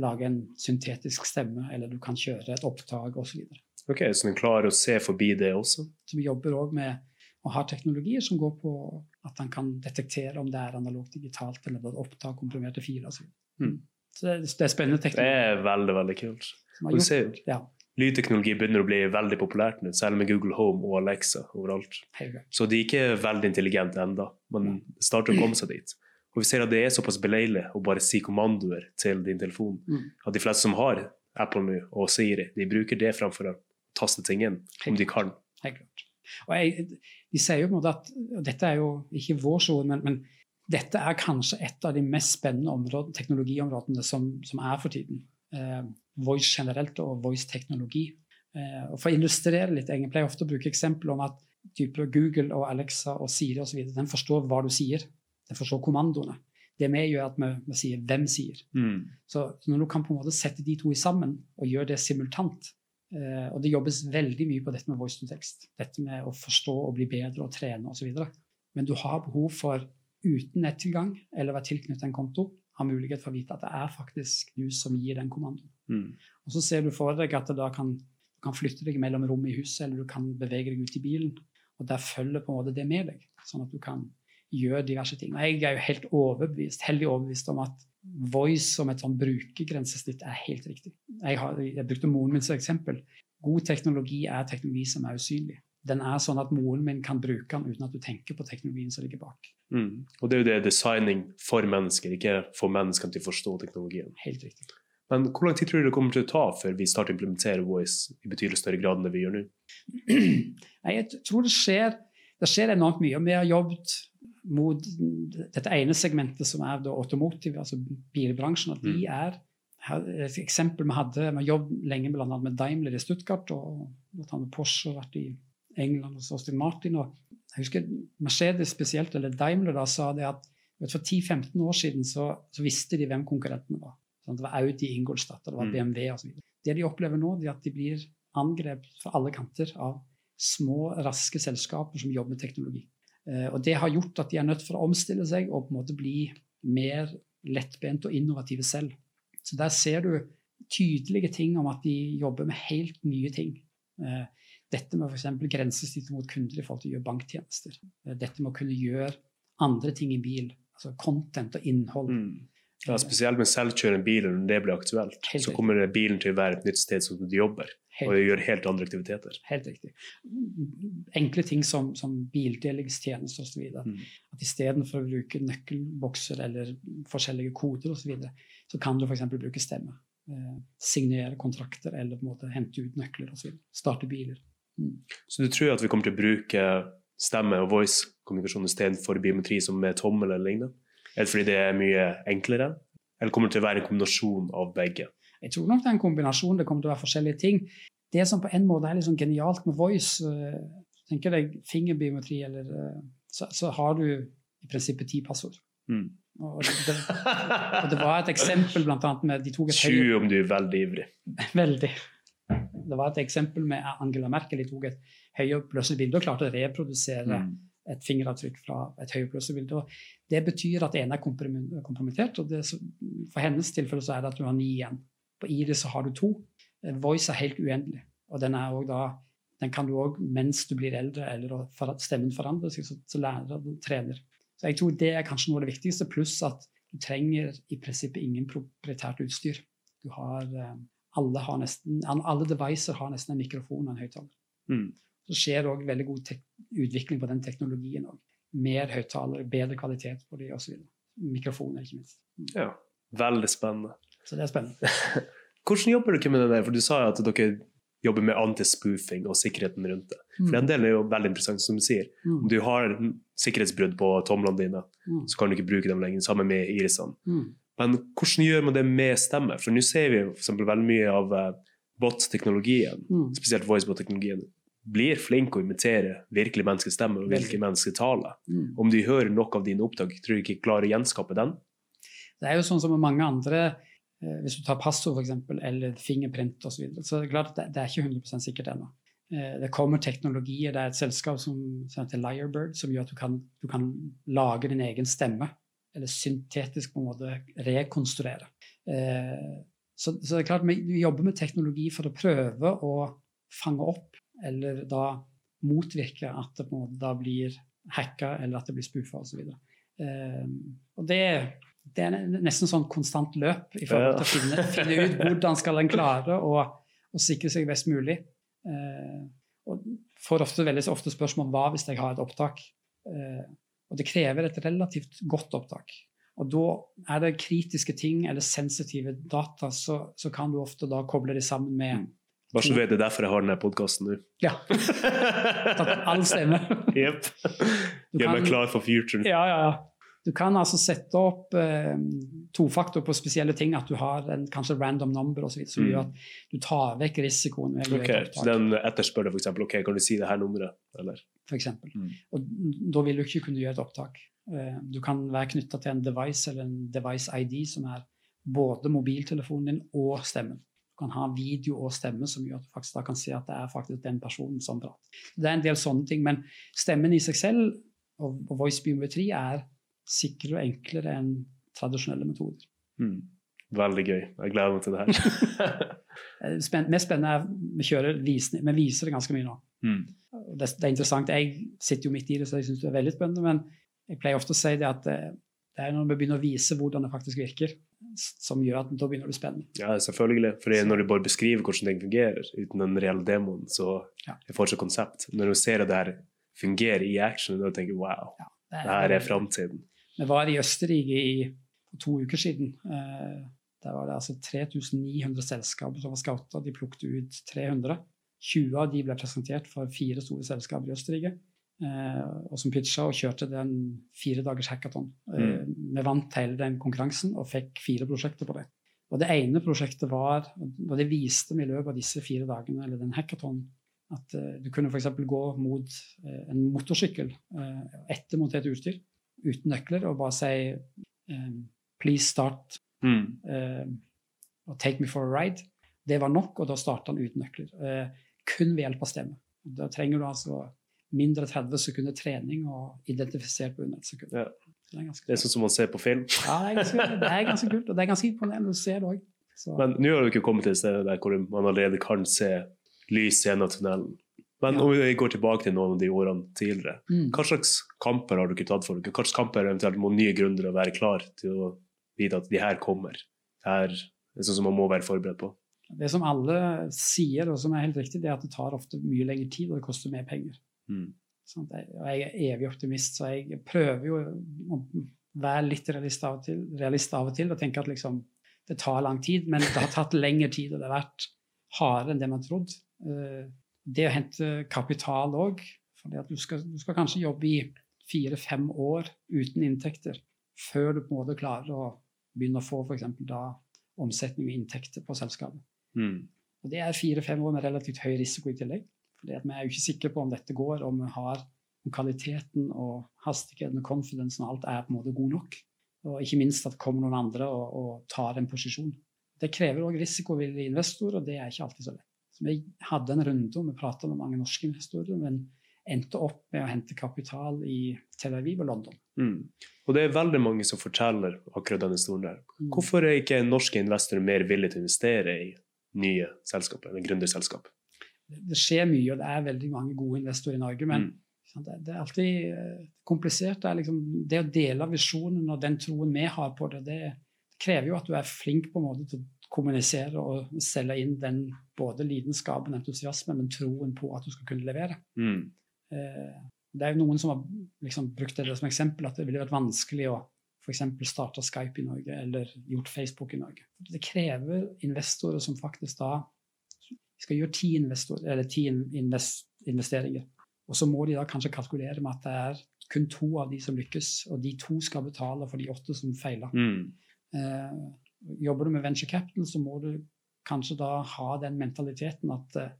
lage en syntetisk stemme, eller du kan kjøre et opptak osv. Ok, Så den klarer å se forbi det også? Så vi jobber òg med å ha teknologier som går på at han kan detektere om det er analogt digitalt, eller er opptak komprimerte filer Altså. Mm. Så det, det, er spennende teknologi. Det er veldig, veldig kult. Gjort, ser, ja. Lydteknologi begynner å bli veldig populært nå, selv med Google Home og Alexa overalt. Så de er ikke veldig intelligente ennå, men starter å komme seg dit. Og vi ser at det er såpass beleilig å bare si kommandoer til din telefon. Mm. At de fleste som har Apple nå og Siri, de bruker det framfor å taste ting inn, om de kan. Helt klart. Og jeg, de sier jo på en måte at, og Dette er jo ikke vår sone, men, men, dette er kanskje et av de mest spennende områden, teknologiområdene som, som, er for tiden. Eh, voice generelt og voice-teknologi. Eh, og For å illustrere litt, jeg pleier ofte å bruke eksempel om at type Google og Alexa og Siri og så videre, den forstår hva du sier. Den forstår kommandoene. Det vi gjør, at vi, vi sier 'hvem sier'. Mm. Så når du kan på en måte sette de to sammen og gjøre det simultant eh, Og det jobbes veldig mye på dette med voice to text. Dette med å forstå og bli bedre og trene osv. Men du har behov for, uten nettilgang eller være tilknyttet en konto, har mulighet for å vite at det er faktisk du som gir den kommandoen. Mm. Og så ser du for deg at da kan, du kan flytte deg mellom rom i huset, eller du kan bevege deg ut i bilen. Og der følger på en måte det med deg, sånn at du kan gjøre diverse ting. Og jeg er jo helt overbevist, heldig overbevist om at voice som et sånn brukergrensesnitt er helt riktig. Jeg, har, jeg brukte moren min som eksempel. God teknologi er teknologi som er usynlig. Den er sånn at moren min kan bruke den uten at du tenker på teknologien som ligger bak. Mm. Og det er jo det designing for mennesker, ikke for menneskene til å forstå teknologien. Helt riktig. Men hvor lang tid tror du det kommer til å ta før vi starter å implementere Voice i betydelig større grad enn det vi gjør nå? Jeg tror det skjer, det skjer enormt mye. Vi har jobbet mot dette ene segmentet som er automotive, altså bilbransjen. at de mm. er et eksempel Vi hadde, vi har jobbet lenge bl.a. med Daimler i Stuttgart og med Porsche har vært i England hos Austin Martin. og jeg husker Mercedes spesielt, eller Daimler da, sa det at for 10-15 år siden så, så, visste de hvem konkurrentene var. Sånn, det var Audi Ingolstadt, det var BMW osv. Det de opplever nå, er at de blir angrepet fra alle kanter av små, raske selskaper som jobber med teknologi. Eh, og Det har gjort at de er nødt for å omstille seg og på en måte bli mer lettbent og innovative selv. Så Der ser du tydelige ting om at de jobber med helt nye ting. Eh, dette med f.eks. grensesnittet mot kunder i forhold til å gjøre banktjenester. Eh, dette med å kunne gjøre andre ting i bil, altså content og innhold. Mm. Ja, Spesielt med selvkjørende biler, når det blir aktuelt, helt så kommer bilen til å være et nytt sted som du jobber. Helt og gjør helt andre aktiviteter. Helt riktig. Enkle ting som, som bildelingstjenester osv. Mm. At istedenfor å bruke nøkkelbokser eller forskjellige koder osv., så, videre, så kan du f.eks. bruke stemme. Eh, signere kontrakter eller på en måte hente ut nøkler osv. Starte biler. Mm. Så du tror at vi kommer til å bruke stemme og voice-kommunikasjon istedenfor biometri som med tommel eller lignende? Er det fordi det er mye enklere, eller kommer det til å være en kombinasjon av begge? Jeg tror nok det er en kombinasjon. Det kommer til å være forskjellige ting. Det som på en måte er sånn genialt med voice, uh, tenker deg fingerbiometri, eller, uh, så, så, har du i prinsippet ti passord. Mm. Og, det, og, det, var et eksempel blant annet med de tok et Sju om du er veldig ivrig. Veldig. Det var et eksempel med Angela Merkel. De tok et høyoppløselig bilde og klarte å reprodusere mm et fingeravtrykk fra et høyoppløserbilde. Det betyr at ene er kompromittert, og det, for hennes tilfelle så er det at du har ni igjen. På Iris så har du to. Voice er helt uendelig. Og den, da, den kan du òg mens du blir eldre, eller stemmen forandrer seg, så, så lærer du trener. Så jeg tror det er kanskje noe av det viktigste, pluss at du trenger i prinsippet ingen proprietært utstyr. Du har, eh, alle, har nesten, alle devices har nesten en mikrofon og en høyttaler. Mm så skjer det òg veldig god utvikling på den teknologien. òg. Mer høyttalere, bedre kvalitet på de osv. Mikrofoner, ikke minst. Mm. Ja, veldig spennende. Så det er spennende. Hvordan jobber dere med det der? For du sa jo at dere jobber med antispoofing og sikkerheten rundt det. Mm. For Den delen er jo veldig interessant, som du sier. Om Mm. du har sikkerhetsbrudd på tomlene dine, Mm. så kan du ikke bruke dem lenger. Sammen med irisene. Men hvordan gjør man det med stemme? For nå ser vi for veldig mye av eh, bot-teknologien, Mm. spesielt voicebot-teknologien, blir flink å imitere virkelig menneskestemmer og Veldig. virkelig mennesketale. Mm. Om de hører nok av dine opptak, tror du ikke klarer å gjenskape den? Det er jo sånn som med mange andre eh, Hvis du tar passord eksempel, eller fingerprint osv., så, videre, så er klart at det, det er ikke 100 sikkert ennå. Eh, det kommer teknologier. Det er et selskap som, som heter Liarbird, som gjør at du kan, du kan lage din egen stemme. Eller syntetisk på en måte rekonstruere. Eh, så, så det er klart vi, vi jobber med teknologi for å prøve å fange opp, eller da motvirke at det på en måte da blir hacka, eller at det blir spoofa osv. Eh, og det, det er nesten sånn konstant løp i forhold til å finne, finne ut hvordan skal en klare å, å sikre seg best mulig. Eh, og får ofte veldig ofte spørsmål hva hvis jeg har et opptak. Eh, og det krever et relativt godt opptak. Og da er det kritiske ting eller sensitive data, så, så kan du ofte da koble det sammen med Bare så du vet det er derfor jeg har denne podkasten nå. Ja. Tatt all stemme. Jepp. Du Gjør meg klar for future. Ja, ja, ja. Du kan altså sette opp eh, tofaktor på spesielle ting, at du har en kanskje random number osv. som Mm. gjør at du tar vekk risikoen ved okay, Ok, Så den etterspør deg f.eks. ok, kan du si det her nummeret? Eller? Eksempel. Mm. Og da vil du ikke kunne gjøre et opptak. Eh, Du kan være knytta til en device eller en device ID som er både mobiltelefonen din og stemmen. Du kan ha video og stemme som gjør at du faktisk da kan se at det er faktisk den personen som prater. Det er en del sånne ting, men stemmen i seg selv og, og voice biometri er sikrere og enklere enn tradisjonelle metoder. Mm. Veldig gøy. Jeg gleder meg til det her. Eh, mest spennende er vi kjører vi viser det ganske mye nå. mm. Det, det er interessant. Jeg sitter jo midt i det, så jeg syns det er veldig spennende. Men jeg pleier ofte å si det at det, det er når vi begynner å vise hvordan det faktisk virker, som gjør at da begynner det å bli spennende. Ja, selvfølgelig. For når du bare beskriver hvordan ting fungerer, uten den reelle demoen, så Ja. er det fortsatt konsept. Når du ser at det her fungerer i action, da tenker du wow, Det det her er framtiden. Vi var i Østerrike i, for to uker siden. Eh, der var det altså 3900 selskaper som var scouta. De plukket ut 300. 20 av de ble presentert for fire store selskaper i Østerrike. Eh, og som pitcha og kjørte den fire dagers hackathon. Eh, Vi vant hele den konkurransen og fikk fire prosjekter på det. Og det ene prosjektet var, og det viste vi i løpet av disse fire dagene, eller den hackathon, at eh, du kunne f.eks. gå mot en motorsykkel etter mot et utstyr uten nøkler og bare si 'please start Mm. take me for a ride'. Det var nok, og da starta han uten nøkler. Kun ved hjelp av stemme. Da trenger du altså mindre 30 sekunder trening og identifisert på under et sekund. Ja. Det er Det er sånn som man ser på film. ja, det er, ganske, det er ganske kult, og det er ganske imponerende å se det òg. Men nå har du ikke kommet til et sted der hvor man allerede kan se lys gjennom tunnelen. Men Ja. om vi går tilbake til noen av de årene tidligere, Mm. hva slags kamper har du ikke tatt for dere? Hva slags kamper eventuelt må nye gründere være klar til å vite at de her kommer? Det her er sånn som man må være forberedt på. Det som alle sier, og som er helt riktig, det er at det tar ofte mye lengre tid, og det koster mer penger. Mm. Sånn, Jeg, er evig optimist, så jeg prøver jo å være litt realist av og til, realist av og, til og tenke at liksom, det tar lang tid, men det har tatt lengre tid, og det har vært hardere enn det man trodde. Eh, Det å hente kapital òg, for du skal, du skal kanskje jobbe i fire-fem år uten inntekter før du på en måte klarer å begynne å få eksempel da omsetning og inntekter på selskapet. Mm. Og det er fire-fem år med relativt høy risiko i tillegg. Fordi vi er jo ikke sikre på om dette går, om vi har om kvaliteten og hastigheten og confidencen og alt er på en måte god nok. Og ikke minst at det kommer noen andre og, og tar en posisjon. Det krever òg risikovillige investorer, og det er ikke alltid så lett. Så vi hadde en runde og vi pratet med mange norske investorer, men endte opp med å hente kapital i Tel Aviv og London. Mm. Og det er veldig mange som forteller akkurat denne historien der. Mm. Hvorfor er ikke norske investorer mer villige til å investere i nye selskaper, eller gründerselskap? Det skjer mye, og det er veldig mange gode investorer i Norge, men Mm. det, det er alltid eh, komplisert. Det, er liksom, det å dele visjonen og den troen vi har på det, det krever jo at du er flink på en måte til å kommunisere og selge inn den både lidenskapen, entusiasmen, men troen på at du skal kunne levere. Mm. Eh, det er jo noen som har liksom brukt det som eksempel, at det ville vært vanskelig å f.eks. starta Skype i Norge eller gjort Facebook i Norge. Det krever investorer som faktisk da skal gjøre ti, eller ti invest, investeringer. Og så må de da kanskje kalkulere med at det er kun to av de som lykkes, og de to skal betale for de åtte som feiler. Mm. Eh, jobber du med venture capital, så må du kanskje da ha den mentaliteten at eh,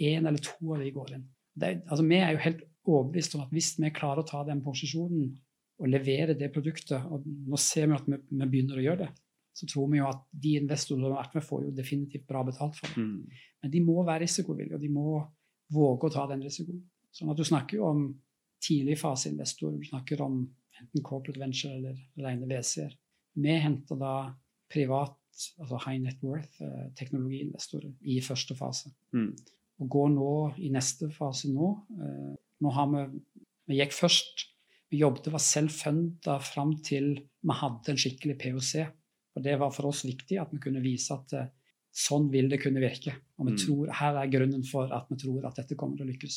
én eller to av de går inn det, altså Vi er jo helt overbevist om at hvis vi klarer å ta den posisjonen og levere det produktet, og nå ser vi at vi, vi begynner å gjøre det, så tror vi jo at de investorene som har vært med, får jo definitivt bra betalt for det. Mm. Men de må være risikovillige, og de må våge å ta den risikoen. Sånn at du snakker jo om tidligfaseinvestorer, du snakker om enten corporate venture eller rene WC-er. Vi henter da privat, altså high net worth, eh, teknologiinvestorer i første fase. Mm. Og går nå i neste fase nå. Eh, nå har vi Vi gikk først Vi jobbet var selv-funda fram til vi hadde en skikkelig POC. Og det var for oss viktig at vi kunne vise at eh, sånn vil det kunne virke. Og vi Mm. tror, her er grunnen for at vi tror at dette kommer til å lykkes.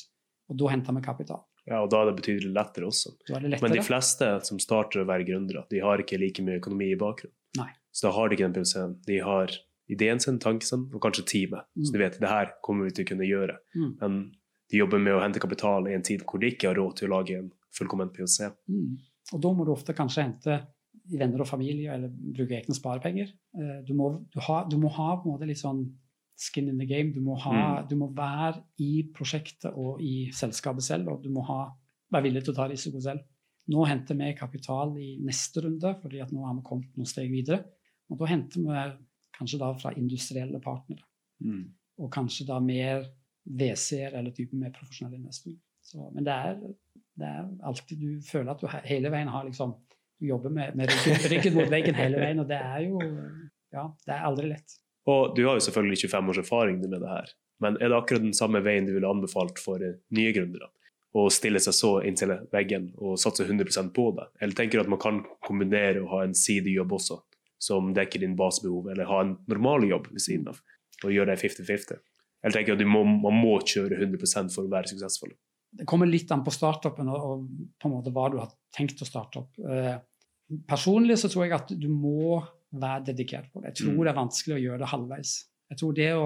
Og da henter vi kapital. Ja, og da er det betydelig lettere også. Er det Men de fleste som starter å være gründere, de har ikke like mye økonomi i bakgrunnen. Nei. Så da har de ikke den POC-en. De har ideen sin, tanken sin, og kanskje teamet. Så de Mm. vet det her kommer vi til å kunne gjøre. Mm. Men de jobber med å hente kapital i en tid hvor de ikke har råd til å lage en fullkomment POC. Mm. Og da må du ofte kanskje hente i venner og familie eller bruke egne sparepenger. Eh, Du må, du ha, du må ha litt sånn skin in the game. Du må, ha, Mm. du må være i prosjektet og i selskapet selv, og du må ha, være villig til å ta risiko selv. Nå henter vi kapital i neste runde, fordi at nå har vi kommet noen steg videre. Og da henter vi kanskje da fra industrielle partnere, Mm. og kanskje da mer WC-er eller type mer profesjonelle investorer. Men det er, det er alltid Du føler at du hele veien har liksom Du jobber med, med ryggen, ryggen mot veggen hele veien, og det er jo Ja, det er aldri lett. Og du har jo selvfølgelig 25 års erfaring med det her, men er det akkurat den samme veien du ville anbefalt for eh, nye gründere? Å stille seg så inntil veggen og satse 100% på det? Eller tenker du at man kan kombinere og ha en sidejobb også, som dekker din basebehov, eller ha en normal jobb ved siden av, og gjøre det 50-50? Eller tenker du at du må, man må kjøre 100% for å være suksessfull? Det kommer litt an på startupen og, og på en måte hva du har tenkt å starte opp. Eh, personlig så tror jeg at du må være dedikert på det. Jeg tror Mm. det er vanskelig å gjøre det halvveis. Jeg tror det å,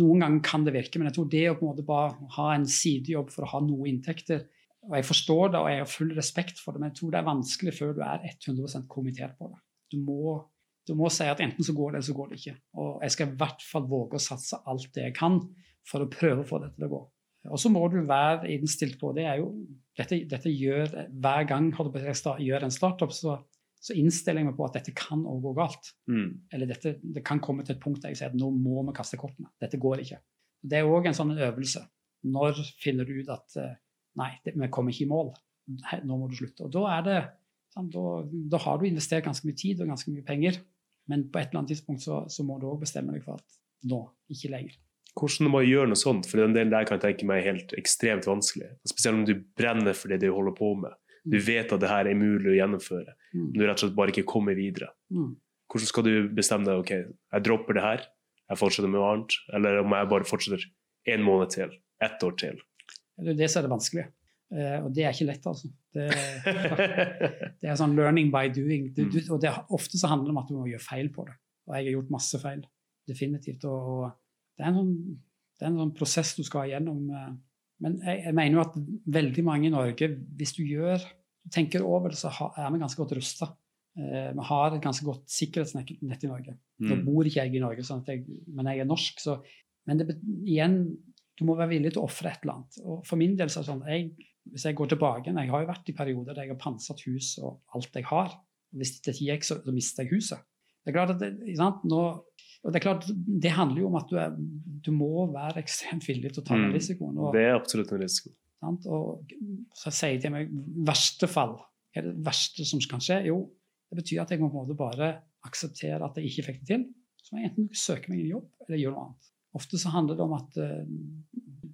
Noen ganger kan det virke, men jeg tror det å på en måte bare ha en sidejobb for å ha noe inntekter og Jeg forstår det og jeg har full respekt for det, men jeg tror det er vanskelig før du er 100% kommittert på det. Du må, du må si at enten så går det, eller så går det ikke. Og jeg skal i hvert fall våge å satse alt det jeg kan for å prøve å få dette til å gå. Og så må du være innstilt på det er jo, dette, dette gjør Hver gang sta- gjør en startup, så, så innstiller jeg meg på at dette kan også gå galt. Mm. Eller dette, det kan komme til et punkt der jeg sier at nå må vi kaste kortene. Dette går ikke. Det er òg en sånn øvelse. Når finner du ut at eh, nei, det, vi kommer ikke i mål. Nå må du slutte. Og da er det sånn, da, da har du investert ganske mye tid og ganske mye penger, men på et eller annet tidspunkt så, så må du òg bestemme deg for at nå, ikke lenger. Hvordan man gjør noe sånt? For den delen der kan jeg tenke meg er helt ekstremt vanskelig. Spesielt om du brenner for det du holder på med. Du vet at det her er mulig å gjennomføre, Mm. men du rett og slett bare ikke kommer videre. Mm. Hvordan skal du bestemme deg? Ok, jeg dropper det her, jeg fortsetter med noe annet, eller om jeg bare fortsetter en måned til, ett år til? Det er det som er det vanskelige. Eh, og det er ikke lett, altså. Det, det er sånn learning by doing. Du, du, og det, ofte så handler det om at du må gjøre feil på det. Og jeg har gjort masse feil. Definitivt. Og det, er en sånn, det er en sånn prosess du skal igjennom. eh. Men jeg, jeg mener jo at veldig mange i Norge, hvis du gjør du tenker over det, så er vi ganske godt rusta. Eh, vi har et ganske godt sikkerhetsnett i Norge. Nå Mm. bor ikke jeg i Norge, sånn jeg, men jeg er norsk. Så, men det, igjen, du må være villig til å ofre et eller annet. Og for min del så er det sånn, jeg, hvis jeg går tilbake jeg har jo vært i perioder der jeg har pansret hus og alt jeg har. Hvis det ikke gikk, så, så mister jeg huset. Det er klart at det, sant? Nå, og det er klart, det handler jo om at du, er, du må være ekstremt villig til å ta den Mm. risikoen. Og, Det er absolutt en risiko. Sant? Og så sier jeg til meg verste fall. Hva er det verste som kan skje? Jo, det betyr at jeg må på en måte bare akseptere at jeg ikke fikk det til. Så må jeg enten søke meg en jobb eller gjøre noe annet. Ofte så handler det om at eh,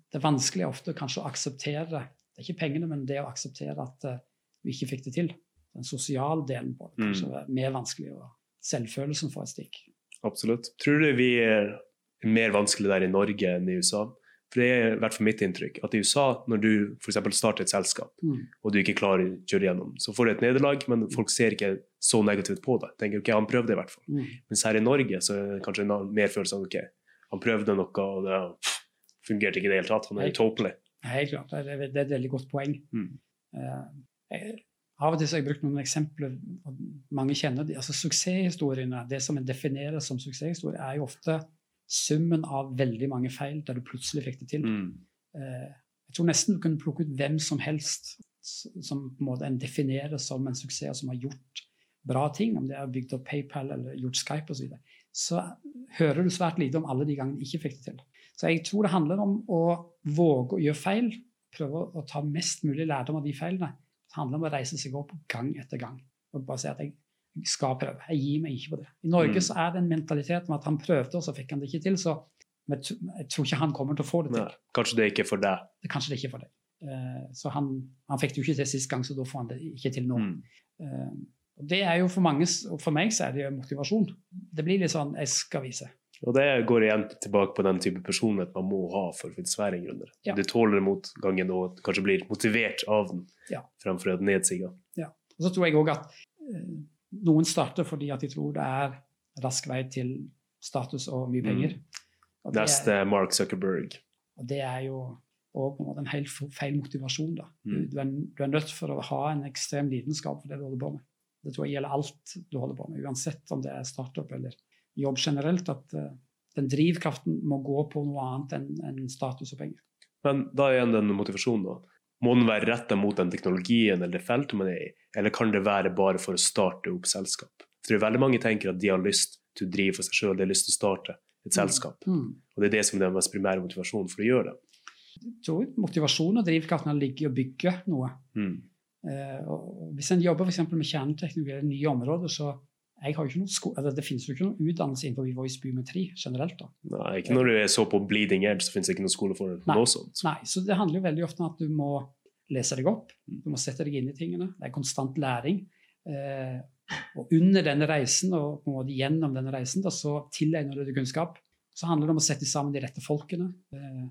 det er vanskelig ofte kanskje å akseptere Det er ikke pengene, men det å akseptere at eh, du ikke fikk det til. Den sosiale delen på det kanskje er mer vanskelig. Og selvfølelsen får et stikk. Absolutt. Tror du vi er mer vanskelig der i Norge enn i USA? For det er i hvert fall mitt inntrykk at i USA, når du f.eks. starter et selskap Mm. og du ikke klarer å kjøre gjennom, så får du et nederlag, men folk ser ikke så negativt på det. Tenker ok, han prøvde i hvert fall. Mm. Mens her i Norge så er det kanskje en mer følelse av ok, han prøvde noe, og det, fungerte ikke i det hele tatt. Han er Nei. utåpelig. Helt klart. Det er, er et veldig godt poeng. Mm. Uh, jeg, av og til så har jeg brukt noen eksempler, mange kjenner de. Altså Suksesshistoriene, det som en definerer som suksesshistorie, er jo ofte summen av veldig mange feil der du plutselig fikk det til. Mm. Eh, jeg tror nesten du kunne plukke ut hvem som helst som på en måte en definerer som en suksess, som har gjort bra ting, om det er bygd opp PayPal eller gjort Skype osv., så, videre, så hører du svært lite om alle de gangene de ikke fikk det til. Så jeg tror det handler om å våge å gjøre feil, prøve å ta mest mulig lærdom av de feilene. Det handler om å reise seg opp gang etter gang og bare si at jeg jeg skal prøve. Jeg gir meg ikke på det. I Norge Mm. så er det en mentalitet om at han prøvde, og så fikk han det ikke til. Så jeg tror ikke han kommer til å få det til. Nei, kanskje det ikke er for deg. Det, kanskje det ikke er for deg. Eh, så han, han fikk det jo ikke til sist gang, så da får han det ikke til nå. Mm. Eh, og det er jo for mange, og for meg så er det jo motivasjon. Det blir litt sånn jeg skal vise. Og det går igjen tilbake på den type personlighet man må ha for å finne svære grunner. Ja. Du tåler motgangen og kanskje blir motivert av den Ja. fremfor at nedsiga. Og så tror jeg òg at eh, noen starter fordi at de tror det er rask vei til status og mye penger. Mm. Neste Mark Zuckerberg. og det er jo òg en helt feil motivasjon. da. Du, Mm. du, er, du er nødt for å ha en ekstrem lidenskap for det du holder på med. Det tror jeg gjelder alt du holder på med, uansett om det er startup eller jobb generelt. At eh, den drivkraften må gå på noe annet enn enn status og penger. Men da er igjen den motivasjonen, da. Må den være retta mot den teknologien eller det feltet man er i, eller kan det være bare for å starte opp selskap? Det er veldig mange tenker at de har lyst til å drive for seg sjøl, de har lyst til å starte et selskap. Mm. Og det er det som er den mest primære motivasjonen for å gjøre det. Jeg tror motivasjon og drivkraften ligger i å bygge noe. Mm. Eh, hvis en jobber eksempel med kjerneteknologi eller nye områder, så jeg har jo ikke noe sko altså, det finnes jo ikke noen utdannelse innenfor voice biometri generelt. da. Nei, ikke når du er så på bleeding edge, så finnes det ikke noen skole for noe sånt. Nei, så det handler jo veldig ofte om at du må lese deg opp, du må sette deg inn i tingene. Det er konstant læring. Eh, og under denne reisen, og på en måte gjennom denne reisen, da, så tilegner du deg kunnskap. Så handler det om å sette sammen de rette folkene. Eh,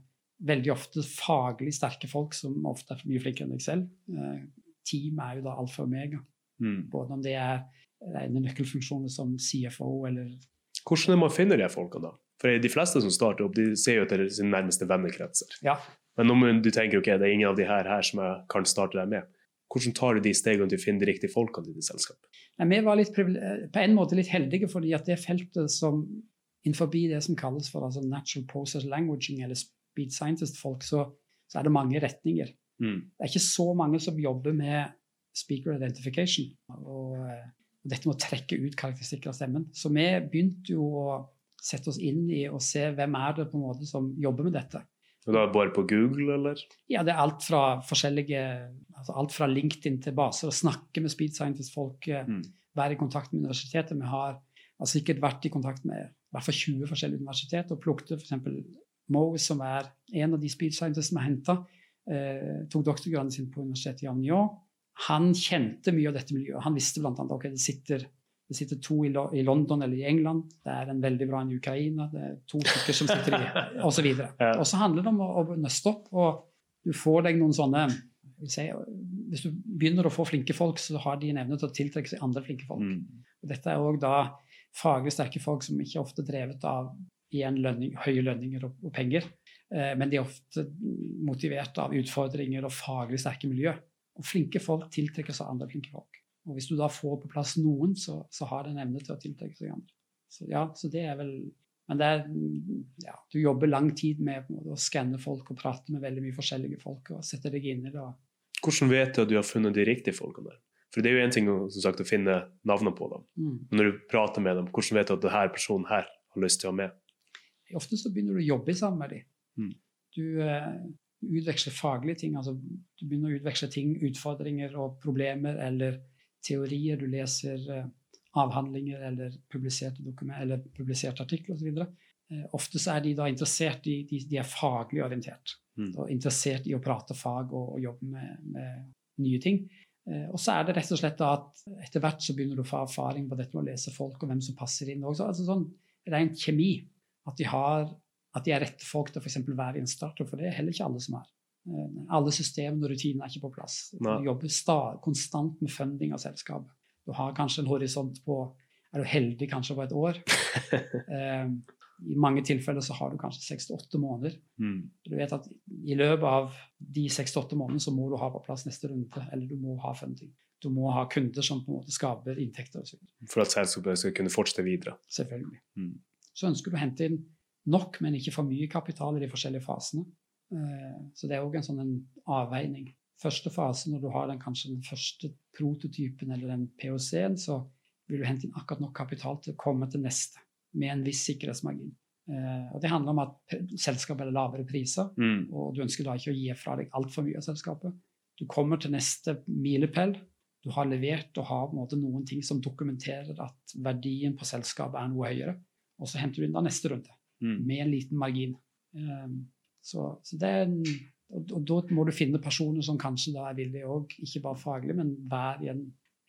veldig ofte faglig sterke folk som ofte er mye flinkere enn deg selv. Eh, team er jo da alfa og omega. Mm. Både om det er rene nøkkelfunksjoner som CFO eller Hvordan er man finner de folka, da? For de fleste som starter opp, de ser jo etter sine nærmeste vennekretser. Ja. Men om du tenker ok, det er ingen av de her, her som jeg kan starte deg med, hvordan tar du de stegene til å finne de riktige folkene til ditt selskap? Nei, vi var litt, eh, på en måte litt heldige, fordi at det feltet som innenfor det som kalles for altså natural process languaging, eller speed scientist-folk, så, så er det mange retninger. Mm. Det er ikke så mange som jobber med speaker identification. Og, eh, og dette med å trekke ut karakteristikker av stemmen. Så vi begynte jo å sette oss inn i og se hvem er det på en måte som jobber med dette. Og da bare på Google, eller? Ja, det er alt fra forskjellige altså Alt fra LinkedIn til baser. Å snakke med speed scientist-folk, eh, Mm. være i kontakt med universitetet. Vi har, altså, sikkert vært i kontakt med i hvert fall 20 forskjellige universiteter og plukket f.eks. Moe, som er en av de speed scientistene vi henta, eh, tok doktorgraden sin på universitetet i Avignon. Han kjente mye av dette miljøet. Han visste bl.a. at okay, det, sitter, det sitter to i, Lo- i London eller i England. Det er en veldig bra en i Ukraina. Det er to stykker som sitter i Og så videre. Og så handler det om å, å nøste opp. og du får deg noen sånne si, Hvis du begynner å få flinke folk, så har de en evne til å tiltrekke seg andre flinke folk. Mm. Og dette er òg da faglig sterke folk som ikke er ofte drevet av igjen lønning, høye lønninger og, og penger, eh, men de er ofte motivert av utfordringer og faglig sterke miljø. Og flinke folk tiltrekker seg andre flinke folk. Og hvis du da får på plass noen, så, så har det en evne til å tiltrekke seg andre. Så ja, så det er vel Men det er ja, Du jobber lang tid med måte, å skanne folk og prate med veldig mye forskjellige folk og sette deg inn i det. Hvordan vet du at du har funnet de riktige folkene der? For det er jo en ting som sagt, å finne navnene på dem. Mm. Men når du prater med dem, hvordan vet du at denne personen her har lyst til å ha med? Ofte så begynner du å jobbe sammen med dem. Mm. Du utveksler faglige ting. altså Du begynner å utveksle ting, utfordringer og problemer eller teorier. Du leser eh, avhandlinger eller publiserte, dokument, eller publiserte artikler osv. Eh, ofte så er de da interessert i de, de er faglig orientert. Mm. Og interessert i å prate fag og, og jobbe med, med nye ting. Eh, og så er det rett og slett da at etter hvert så begynner du å få erfaring på dette med å lese folk og hvem som passer inn. Også. Altså sånn rent kjemi. At de, har, at de er rette folk til å for være innstarter, for det er heller ikke alle som er. Eh, Alle systemene og rutinene er ikke på plass. Du jobber konstant med funding av selskapet. Du har kanskje en horisont på Er du heldig kanskje på et år? Eh, I mange tilfeller så har du kanskje seks til åtte måneder. Mm. Du vet at I løpet av de seks til åtte månedene så må du ha på plass neste runde, eller du må ha funding. Du må ha kunder som på en måte skaper inntekter. For at selskapet skal kunne fortsette videre. Selvfølgelig. Mm. Så ønsker du å hente inn nok, men ikke for mye kapital i de forskjellige fasene. Eh, Så det er òg en sånn en avveining. Første fase, når du har den, kanskje den første prototypen eller den POC-en, så vil du hente inn akkurat nok kapital til å komme til neste med en viss sikkerhetsmargin. Eh, Og det handler om at selskapet har lavere priser, Mm. og du ønsker da ikke å gi fra deg altfor mye av selskapet. Du kommer til neste milepæl. Du har levert og har noen ting som dokumenterer at verdien på selskapet er noe høyere. Og så henter du inn da neste runde Mm. med en liten margin. Um, så, så det er en, og, og da må du finne personer som kanskje da er villige òg, ikke bare faglig, men være i en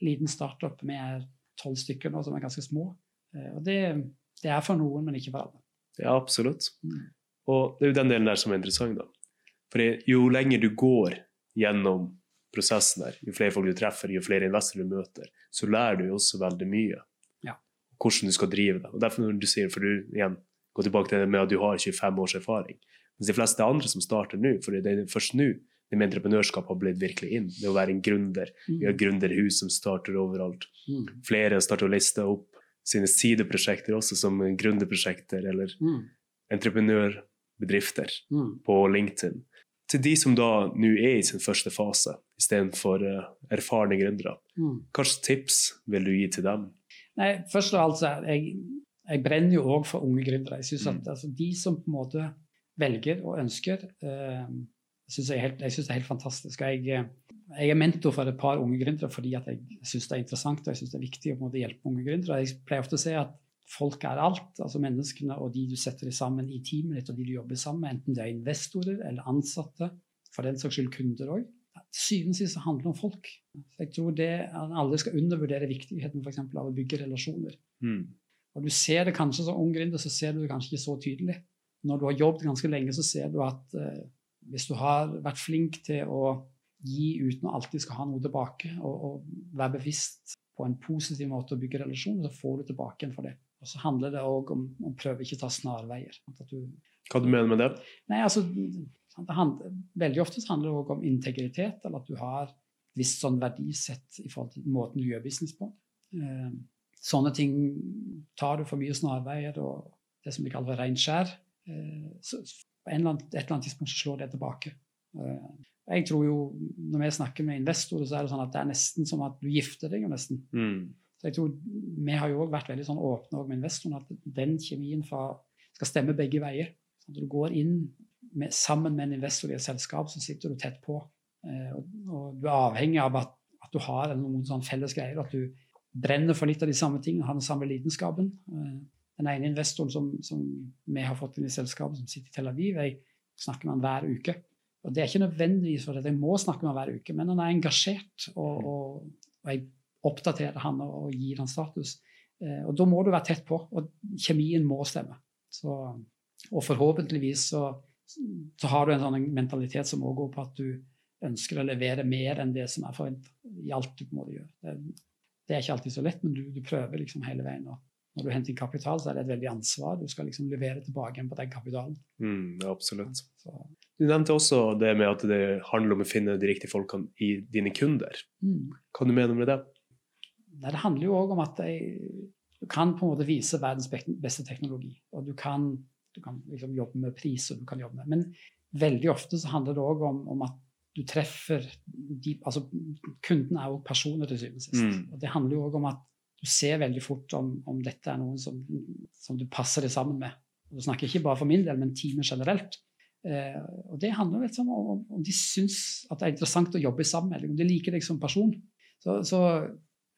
liten startup med tolv stykker nå som er ganske små. Eh, og det, det er for noen, men ikke for alle. Ja, absolutt. Mm. Og det er jo den delen der som er interessant, da. For jo lenger du går gjennom prosessen der, jo flere folk du treffer, jo flere investorer du møter, så lærer du jo også veldig mye. Ja. Hvordan du skal drive det. Og derfor når du sier, for du igjen går tilbake til det med at du har 25 års erfaring. Mens de fleste andre som starter nå, for det er først nå det med entreprenørskap har blitt virkelig inn. Det å være en gründer. Vi har gründerhus som starter overalt. Mm. Flere starter å liste opp sine sideprosjekter også som gründerprosjekter eller Mm. entreprenørbedrifter Mm. på LinkedIn. Til de som da nå er i sin første fase, istedenfor uh, erfarne gründere. Mm. Slags tips vil du gi til dem? Nei, først og alt så jeg, jeg brenner jo òg for unge gründere. Jeg synes at Mm. altså, De som på en måte velger og ønsker, uh, syns jeg, helt, jeg synes det er helt fantastisk. Jeg, eh, jeg er mentor for et par unge gründere fordi at jeg syns det er interessant og jeg synes det er viktig å måte hjelpe unge gründere. Jeg pleier ofte å si at folk er alt. altså Menneskene og de du setter sammen i teamet ditt og de du jobber sammen med, enten det er investorer eller ansatte, for den saks skyld kunder òg. Til syvende og sist handler det om folk. Så jeg tror det alle skal undervurdere viktigheten for eksempel, av å bygge relasjoner. Mm. Og du ser det kanskje som ung gründer, så ser du det kanskje ikke så tydelig. Når du har jobbet ganske lenge, så ser du at eh, hvis du har vært flink til å gi uten å alltid skal ha noe tilbake, og, og være bevisst på en positiv måte å bygge relasjoner, så får du tilbake igjen for det. Og så handler det òg om å prøve ikke å ta snarveier. At du, Hva du mener med det? nei, altså, det handler, veldig ofte handler det òg om integritet, eller at du har et visst sånn verdisett i forhold til måten du gjør business på. Eh, sånne ting tar du for mye snarveier og det som vi kaller for reint. Eh, så på eller annen, et eller annet tidspunkt så slår det tilbake. Eh, jeg tror jo, Når vi snakker med investorer, så er det sånn at det er nesten som at du gifter deg. nesten. Mm. Så jeg tror Vi har jo også vært veldig sånn åpne med investorene at den kjemien fra, skal stemme begge veier. Så Når du går inn med, sammen med en investor i et selskap, så sitter du tett på. Eh, og, og du er avhengig av at, at du har noen sånn felles greier. At du brenner for litt av de samme tingene, har den samme lidenskapen. Eh, den ene investoren som, som vi har fått inn i selskapet, som sitter i Tel Aviv, jeg snakker med han hver uke. Og Det er ikke nødvendigvis for at jeg må snakke med han hver uke, men han er engasjert, og, og, og jeg oppdaterer han og, gir han status. Eh, og Da må du være tett på, og kjemien må stemme. Så, og forhåpentligvis så, så har du en sånn mentalitet som også går på at du ønsker å levere mer enn det som er forventa i alt du på en måte gjør. Det, det er ikke alltid så lett, men du, du prøver liksom hele veien. Og når du henter inn kapital, så er det et veldig ansvar. Du skal liksom levere tilbake igjen på den kapitalen. Mm, absolutt. Så, Du nevnte også det med at det handler om å finne de riktige folkene i dine kunder. mm. Hva du mener med det? Nei, det handler jo òg om at jeg, du kan på en måte vise verdens beste teknologi. Og du kan, du kan liksom jobbe med pris, og du kan jobbe med Men veldig ofte så handler det òg om, om at du treffer de, altså Kunden er jo personer til syvende og sist. Mm. Og det handler jo òg om at du ser veldig fort om, om dette er noen som, som du passer det sammen med. Og du snakker ikke bare for min del, men teamet generelt. Eh, og det handler sånn om, om de syns at det er interessant å jobbe sammen med deg, om de liker deg som person. Så, så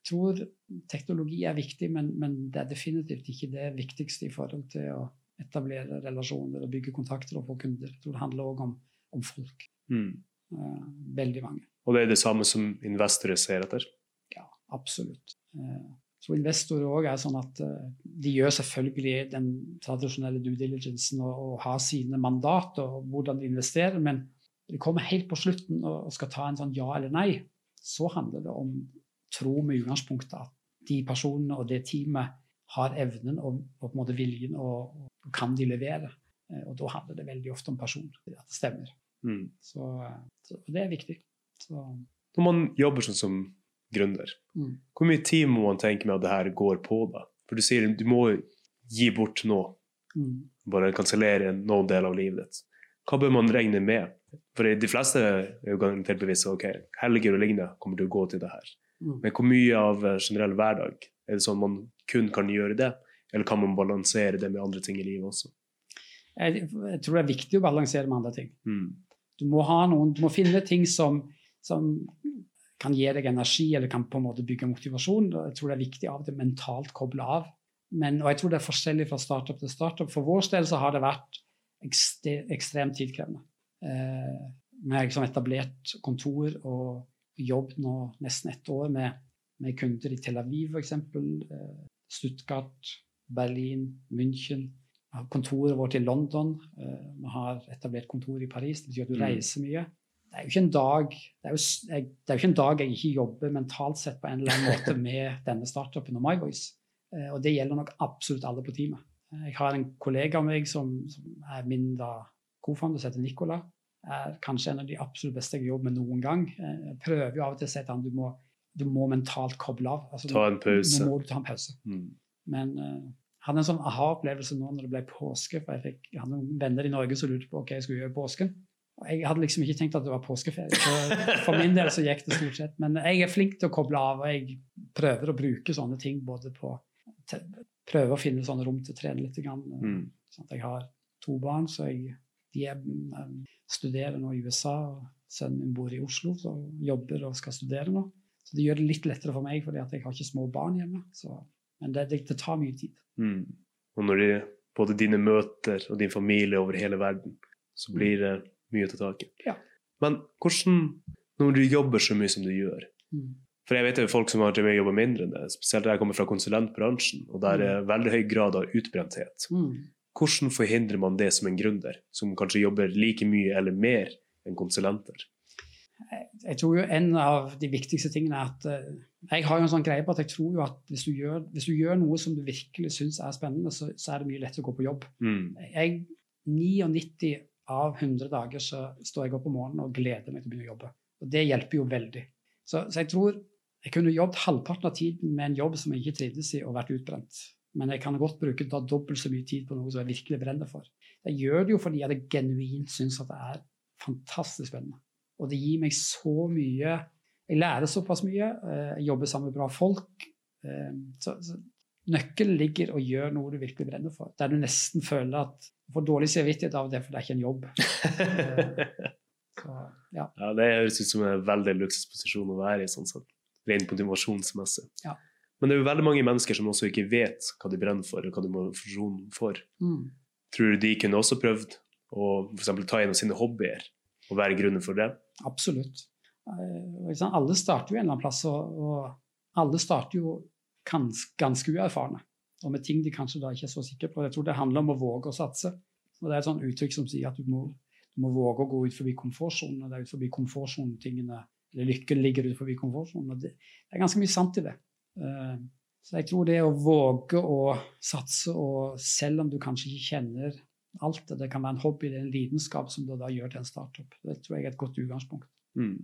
jeg tror teknologi er viktig, men, men det er definitivt ikke det viktigste i forhold til å etablere relasjoner og bygge kontakter og få kunder. Jeg tror det handler òg om, om folk. Mm. Eh, veldig mange. Og det er det samme som investorer ser etter? Ja, absolutt. Eh, jeg tror investorer òg er sånn at eh, de gjør selvfølgelig den tradisjonelle due diligencen og, og har sine mandat og hvordan de investerer, men de kommer helt på slutten og, og skal ta en sånn ja eller nei, så handler det om tro med utgangspunktet at de personene og det teamet har evnen og, og på en måte viljen og, kan de levere? Eh, og da handler det veldig ofte om person. At det stemmer. Mm. Så, så det er viktig. Så, Når man jobber sånn som gründer, mm. hvor mye tid må man tenke med at det her går på da? For du sier du må gi bort nå, Mm. bare kansellere noen del av livet ditt. Hva bør man regne med? For de fleste er jo garantert bevisst ok, helger og lignende kommer til å gå til det her. Mm. Men hvor mye av eh, generell hverdag er det sånn man kun kan gjøre det? Eller kan man balansere det med andre ting i livet også? Jeg, jeg tror det er viktig å balansere med andre ting. Mm. Du må, noen, du må finne ting som, som kan gi deg energi, eller kan på en måte bygge motivasjon. Jeg tror det er viktig av og til mentalt koble av. Men, og jeg tror det er forskjellig fra startup til startup. For vår del så har det vært ekstremt tidkrevende. Eh, vi har liksom etablert kontor og jobb nå nesten ett år med, med kunder i Tel Aviv f.eks., eh, Stuttgart, Berlin, München. Har kontoret vårt i London. Eh, vi har etablert kontor i Paris. Det betyr at du Mm. reiser mye. Det er jo ikke en dag det er jo, det er jo ikke en dag jeg ikke jobber mentalt sett på en eller annen måte med denne startupen og MyVoice. Eh, og det gjelder nok absolutt alle på teamet. Eh, Jeg har en kollega av meg som, som er min da co-founder, som heter Nicola. Er kanskje en av de absolutt beste jeg har jobbet med noen gang. Jeg prøver jo av og til å si til han du må, du må mentalt koble av. Altså, Ta en pause. Nå må du ta en pause. Mm. Men jeg hadde en sånn aha-opplevelse nå når det ble påske. for Jeg, fikk, jeg hadde noen venner i Norge som lurte på hva jeg skulle gjøre i påsken. Og jeg hadde liksom ikke tenkt at det var påskeferie. Så for min del så gikk det stort sett. Men jeg er flink til å koble av, og jeg prøver å bruke sånne ting både på Prøve å finne sånne rom til å trene litt. Grann. Mm. Sånn at jeg har to barn, så jeg, de er, um, studerer nå i USA. og Sønnen min bor i Oslo, så jobber og skal studere nå. Så det gjør det litt lettere for meg, fordi at jeg har ikke små barn hjemme. Så, men det, det, det tar mye tid. Mm. Og når de, både dine møter og din familie over hele verden, så blir det mye å ta tak i. Ja. Men hvordan, når du jobber så mye som du gjør Mm. For jeg vet det er folk som har drevet med å jobbe mindre enn det, spesielt der jeg kommer fra konsulentbransjen, og der er veldig høy grad av utbrenthet. Mm. Hvordan forhindrer man det som en gründer, som kanskje jobber like mye eller mer enn konsulenter? Jeg tror jo en av de viktigste tingene er at eh, Jeg har jo en sånn greie på at jeg tror jo at hvis du gjør, hvis du gjør noe som du virkelig syns er spennende, så, så er det mye lettere å gå på jobb. Mm. Jeg, 99 av 100 dager så står jeg opp om morgenen og gleder meg til å begynne å jobbe. Og det hjelper jo veldig. Så, så jeg tror jeg kunne jobbet halvparten av tiden med en jobb som jeg ikke trivdes i, og vært utbrent. Men jeg kan godt bruke da dobbelt så mye tid på noe som jeg virkelig brenner for. Jeg gjør det jo fordi jeg genuint syns at det er fantastisk spennende. Og det gir meg så mye Jeg lærer såpass mye. eh, Jeg jobber sammen med bra folk. eh, Så, så nøkkelen ligger å gjøre noe du virkelig brenner for. Der du nesten føler at du får dårlig samvittighet av det, for det er ikke en jobb. Så, ja. ja, det høres ut som en veldig luksusposisjon å være i, sånn sett. Rent motivasjonsmessig. Ja. Men det er jo veldig mange mennesker som også ikke vet hva de brenner for, og hva de må motivasjon for. Mm. Tror du de kunne også prøvd å for ta en av sine hobbyer og være grunnen for det? Absolutt. Eh, Alle starter jo en eller annen plass, og, alle starter jo gans, ganske uerfarne. Og med ting de kanskje da ikke er så sikre på. Jeg tror det handler om å våge å satse. Og Det er et sånt uttrykk som sier at du må, du må våge å gå ut forbi komfortsonen. og Det er ut forbi komfortsonen tingene eller lykken ligger ut forbi komfortsonen. og det, det er ganske mye sant i det. Eh, så jeg tror det å våge å satse, og selv om du kanskje ikke kjenner alt det, det kan være en hobby, det er en lidenskap som du da gjør til en startup. Det tror jeg er et godt utgangspunkt. Mm.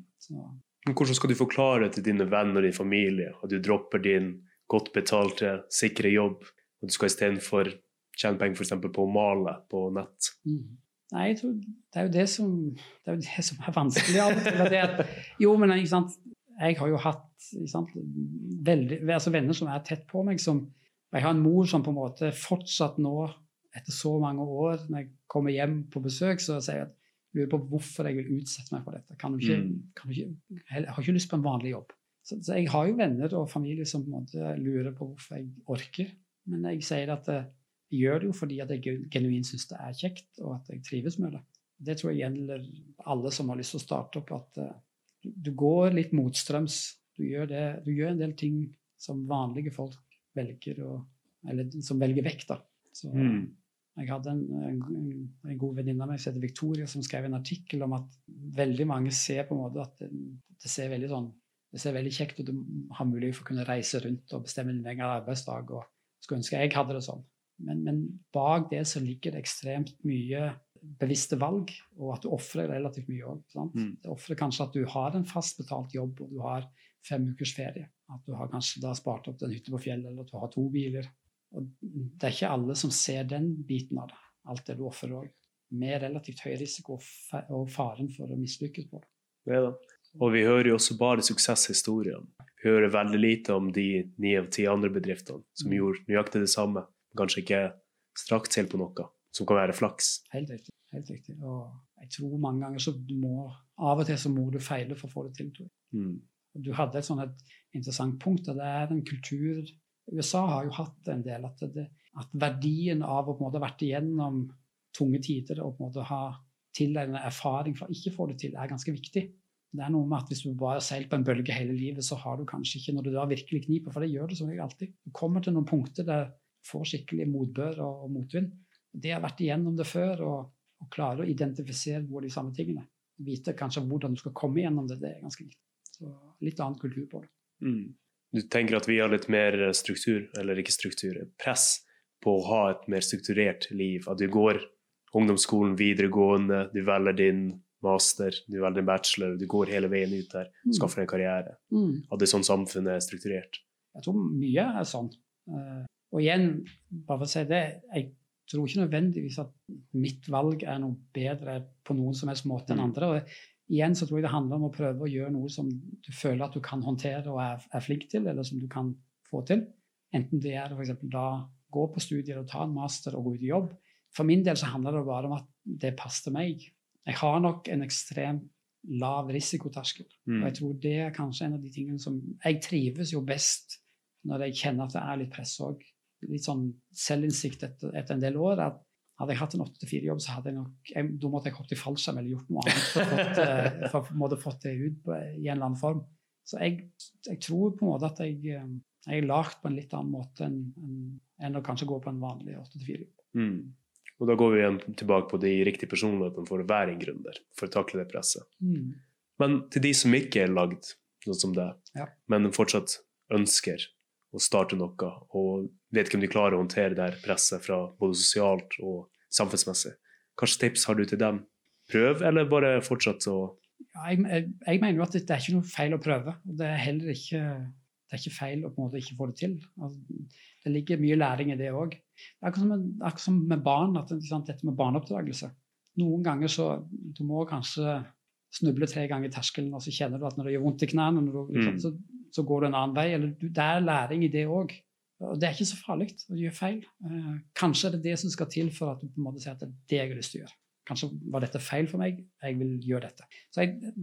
Hvordan skal du forklare til dine venner og din familie at du dropper din godt betalte, sikre jobb, og du skal istedenfor tjene penger f.eks. på å male på nett? mm. Nei, jeg tror det er jo det som, det er, jo det som er vanskelig av og til. at det Jo, men ikke sant? jeg har jo hatt ikke sant? Veldig, altså venner som er tett på meg. Som, jeg har en mor som på en måte fortsatt nå, etter så mange år, når jeg kommer hjem på besøk, så sier jeg at lurer på hvorfor jeg vil utsette meg for dette. Kan du ikke, Mm. kan du ikke, jeg har ikke lyst på en vanlig jobb. Så, så jeg har jo venner og familie som på en måte lurer på hvorfor jeg orker. Men jeg sier at eh, jeg gjør det jo fordi at jeg genuint syns det er kjekt, og at jeg trives med det. Det tror jeg gjelder alle som har lyst til å starte opp, at eh, du, du går litt motstrøms. Du gjør, det, du gjør en del ting som vanlige folk velger, å, eller som velger vekk. da. Så, Mm. Jeg hadde en, en, en god venninne av meg som heter Victoria, som skrev en artikkel om at veldig mange ser på en måte at det, det ser veldig sånn det ser veldig kjekt ut. Du har mulighet for å kunne reise rundt og bestemme din egen arbeidsdag. og Skulle ønske jeg hadde det sånn. Men, men, bak det så ligger det ekstremt mye bevisste valg, og at du ofrer relativt mye òg. Mm. Det ofrer kanskje at du har en fast betalt jobb og du har fem ukers ferie. At du har kanskje da spart opp en hytte på fjellet, eller at du har to biler. Og det er ikke alle som ser den biten av det, alt det du ofrer òg. Med relativt høy risiko og faren for å mislykkes på det. Ja. Og vi hører jo også bare suksesshistoriene. Vi hører veldig lite om de ni av ti andre bedriftene som mm. gjorde nøyaktig det samme, kanskje ikke strakt til på noe, som kan være flaks. Helt riktig. helt riktig. Og jeg tror mange ganger så du må Av og til så må du feile for å få det til. Mm. Du hadde et sånt et interessant punkt, og det er en kultur USA har jo hatt en del at, det, at verdien av å på en måte ha vært igjennom tunge tider og på en måte ha tilegnet erfaring for å ikke få det til, er ganske viktig. Det er noe med at Hvis du bare har seilt på en bølge hele livet, så har du kanskje ikke når du da virkelig kniper, for det gjør du som regel alltid. Du kommer til noen punkter der du får skikkelig motbør og, og motvind. Det har vært igjennom det før, og, og klare å identifisere hvor de samme tingene. Vite kanskje hvordan du skal komme gjennom det, det er ganske viktig. Så litt annen kultur på det. Mm. Du tenker at vi har litt mer struktur, eller ikke struktur, press på å ha et mer strukturert liv? At du går ungdomsskolen, videregående, du velger din master, du velger din bachelor, du går hele veien ut der, mm. skaffer en karriere. Mm. At det er sånn samfunnet er strukturert? Jeg tror mye er sånn. Uh, og igjen, bare for å si det, jeg tror ikke nødvendigvis at mitt valg er noe bedre på noen som helst måte enn mm. andre. Og igjen så tror jeg det handler om å prøve å gjøre noe som du føler at du kan håndtere og er, er flink til, eller som du kan få til. Enten det er f.eks. da gå på studier og ta en master og gå ut i jobb. For min del så handler det bare om at det passer meg. Jeg har nok en ekstremt lav risikoterskel. Mm. Og jeg tror det er kanskje en av de tingene som Jeg trives jo best når jeg kjenner at det er litt press òg. Litt sånn selvinnsikt etter, etter en del år. at hadde jeg hatt en 8-4-jobb, så hadde jeg nok jeg, da måtte jeg hoppet i fallskjerm eller gjort noe annet for å fått, eh, fått det ut på, i en eller annen form. Så jeg, jeg, tror på en måte at jeg, eh, jeg er lagd på en litt annen måte enn, enn, enn å kanskje gå på en vanlig 8-4-jobb. Mm. Og da går vi igjen tilbake på de riktige personlighetene for å være en gründer, for å takle det presset. Mm. Men til de som ikke er lagd sånn som det, ja. men fortsatt ønsker å starte noe, og vet ikke om de klarer å håndtere det her presset fra både sosialt og samfunnsmessig. Hvilke tips har du til dem? Prøv, eller bare fortsett å ja, jeg, jeg, jeg, mener jo at det, det, er ikke noe feil å prøve. og Det er heller ikke, det er ikke feil å på en måte ikke få det til. Altså, det ligger mye læring i det òg. Akkurat, akkurat som med barn, at, sant, dette med barneoppdragelse. Noen ganger så Du må kanskje snuble tre ganger i terskelen, og så kjenner du at når det gjør vondt i knærne, mm. så, så, går du en annen vei. Eller det er læring i det òg. Og det er ikke så farlig å gjøre feil. Eh, kanskje er det det som skal til for at du på en måte sier at det er det jeg har lyst til å gjøre. Kanskje var dette feil for meg, jeg vil gjøre dette. Så jeg,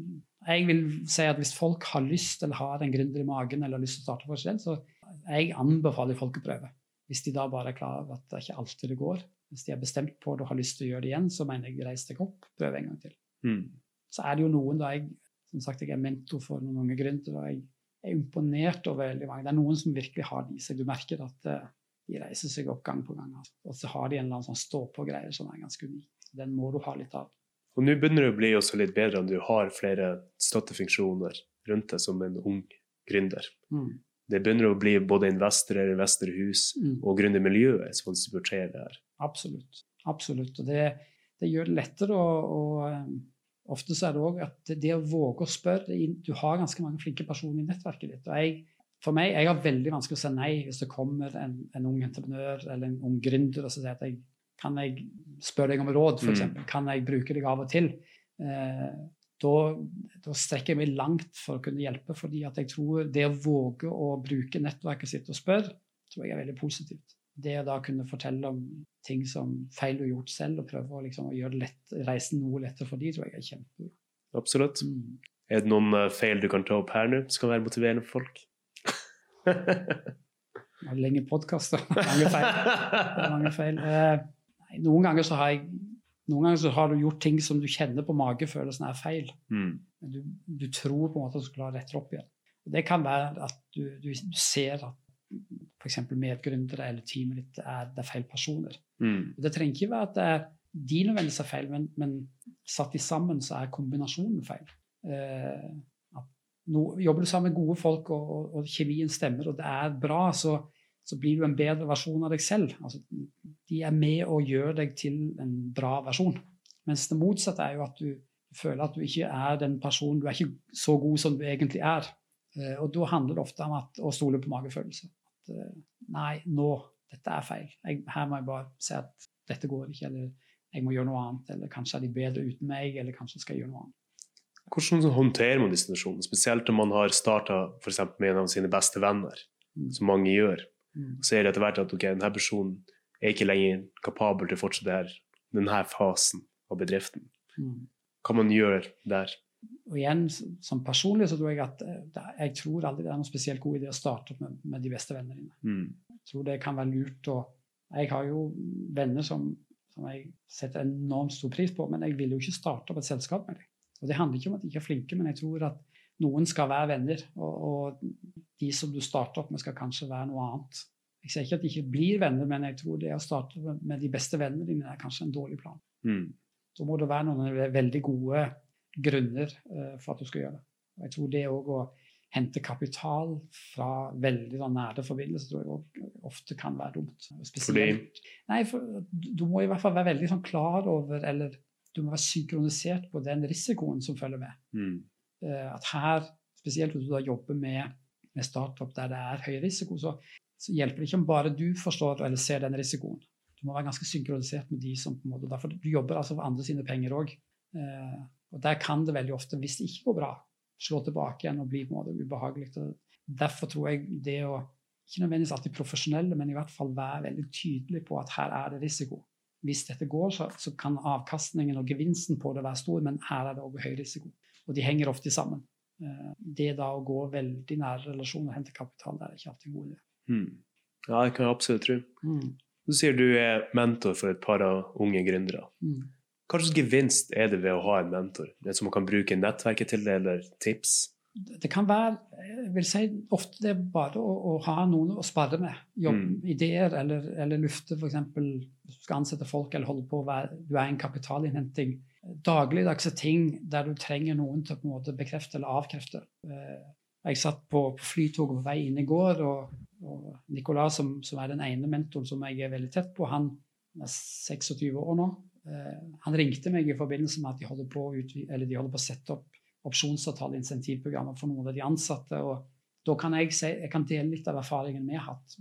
jeg vil si at hvis folk har lyst eller har en gründer i magen eller har lyst til å starte for seg selv, så jeg anbefaler folk å prøve. Hvis de da bare er klar over at det ikke alltid det går. Hvis de er bestemt på det og har lyst til å gjøre det igjen, så mener jeg reis deg opp, prøv en gang til. Mm. Så er det jo noen da jeg som sagt, jeg er mentor for noen unge gründere. og jeg er imponert over veldig mange. Det er noen som virkelig har det i seg. Du merker at uh, de reiser seg opp gang på gang. Altså. Og så har de en eller annen sånn stå-på-greie som er ganske unik. Den må du ha litt av. Og nå begynner det å bli også litt bedre om du har flere støttefunksjoner rundt deg som en ung gründer. Mm. Det begynner å bli både investorer, investorhus mm. og gründermiljøet som supporterer det her. Absolutt. Absolutt. Og det, det gjør det lettere å, å eh, Ofte så er det òg at det å våge å spørre Du har ganske mange flinke personer i nettverket ditt. og jeg, for meg, jeg har veldig vanskelig å si nei hvis det kommer en, en ung entreprenør eller en ung gründer og så sier at jeg kan jeg spørre deg om råd, f.eks. Mm. Kan jeg bruke deg av og til? Eh, da, da, strekker jeg meg langt for å kunne hjelpe, fordi at jeg tror det å våge å bruke nettverket sitt og spørre, tror jeg er veldig positivt. Det å da kunne fortelle om ting som feil du har gjort selv, og prøve å, liksom, å gjøre lett, reisen noe lettere for de, tror jeg er kjempebra. Absolutt. Mm. Er det noen uh, feil du kan ta opp her nå, som kan være motiverende for folk? lenge podkaster. Mange feil. Mange feil. Nei, noen ganger så har jeg noen ganger så har du gjort ting som du kjenner på magefølelsen er feil. Mm. Men du, du, tror på en måte at du skal ha rette opp igjen. Og det kan være at du, du, du ser at f.eks. medgründere eller teamet ditt er, det er feil personer. Mm. Det trenger ikke være at det er de nødvendigvis er feil, men, men satt de sammen så er kombinasjonen feil. Eh, no, jobber du sammen med gode folk, og, og, og, kjemien stemmer, og det er bra, så så blir du en bedre versjon av deg selv. Altså, de er med og gjør deg til en bra versjon. Mens det motsatte er jo at du føler at du ikke er den personen, du er ikke så god som du egentlig er. Eh, og da handler det ofte om at, å stole på magefølelse. At eh, nei, nå, dette er feil. Jeg, her må jeg bare se at dette går ikke, eller jeg må gjøre noe annet. Eller kanskje er de bedre uten meg, eller kanskje skal jeg gjøre noe annet. Hvordan håndterer man disse situasjonene, spesielt om man har starta med en av sine beste venner, mm. som mange gjør. Mm. Så det etter hvert at okay, denne personen er ikke lenger kapabel til å fortsette denne fasen av bedriften. Mm. Hva man gjør der? Og igjen, som personlig så tror jeg at eh, jeg tror aldri det er noen spesielt god idé å starte med, med de beste vennene dine. Mm. Tror det kan være lurt å Jeg har jo venner som, som, jeg setter enormt stor pris på, men jeg vil jo ikke starte opp et selskap med dem. Og Det handler ikke om at de ikke er flinke, men jeg tror at noen skal være venner. Og, og de som du starter opp med, skal kanskje være noe annet. Jeg sier ikke at de ikke blir venner, men jeg tror det å starte med de beste vennene dine er kanskje en dårlig plan. Mm. Da må det være noen veldig gode grunner uh, for at du skal gjøre det. Jeg tror det òg å hente kapital fra veldig nære forbindelser tror jeg også ofte kan være dumt. Spesielt, Nei, for Du må i hvert fall være veldig sånn klar over, eller du må være synkronisert på den risikoen som følger med. Mm. Uh, at her, spesielt hvis du da jobber med, med startup der det er høy risiko, så så hjelper det ikke om bare du forstår eller ser den risikoen. Du må være ganske synkronisert med de som på en måte, derfor Du jobber altså for andre sine penger òg. Eh, og der kan det veldig ofte, hvis det ikke går bra, slå tilbake igjen og bli på en måte ubehagelig. Og derfor tror jeg det å ikke nødvendigvis alltid profesjonelle, men i hvert fall være veldig tydelig på at her er det risiko. Hvis dette går, så, så kan avkastningen og gevinsten på det være stor, men her er det òg høy risiko. Og de henger ofte sammen. Eh, det da å gå veldig nære relasjoner og hente kapital, det er ikke alltid en god idé. Mm. Ja, det kan jeg absolutt tro. Mm. Du sier du er mentor for et par av unge gründere. Mm. Hva slags gevinst er det ved å ha en mentor? Det som man kan bruke nettverket til, eller tips? Det kan være jeg vil si, ofte det er bare å, å ha noen å spare med. Jobbe, mm. Ideer eller, eller lufte f.eks. Skal ansette folk eller holde på å være, du er en kapitalinnhenting. Dagligdagse ting der du trenger noen til å på en måte bekrefte eller avkrefte. Eh, jeg satt på, på flytoget på vei inn i går, og og Nicolas, som, som, er den ene mentoren som jeg er veldig tett på, han er 26 år nå. Eh, han ringte meg i forbindelse med at de holder på å, de holder på å sette opp opsjonsavtale, insentivprogrammer for noen av de ansatte. og da kan jeg, si, jeg kan dele litt av erfaringen vi har hatt.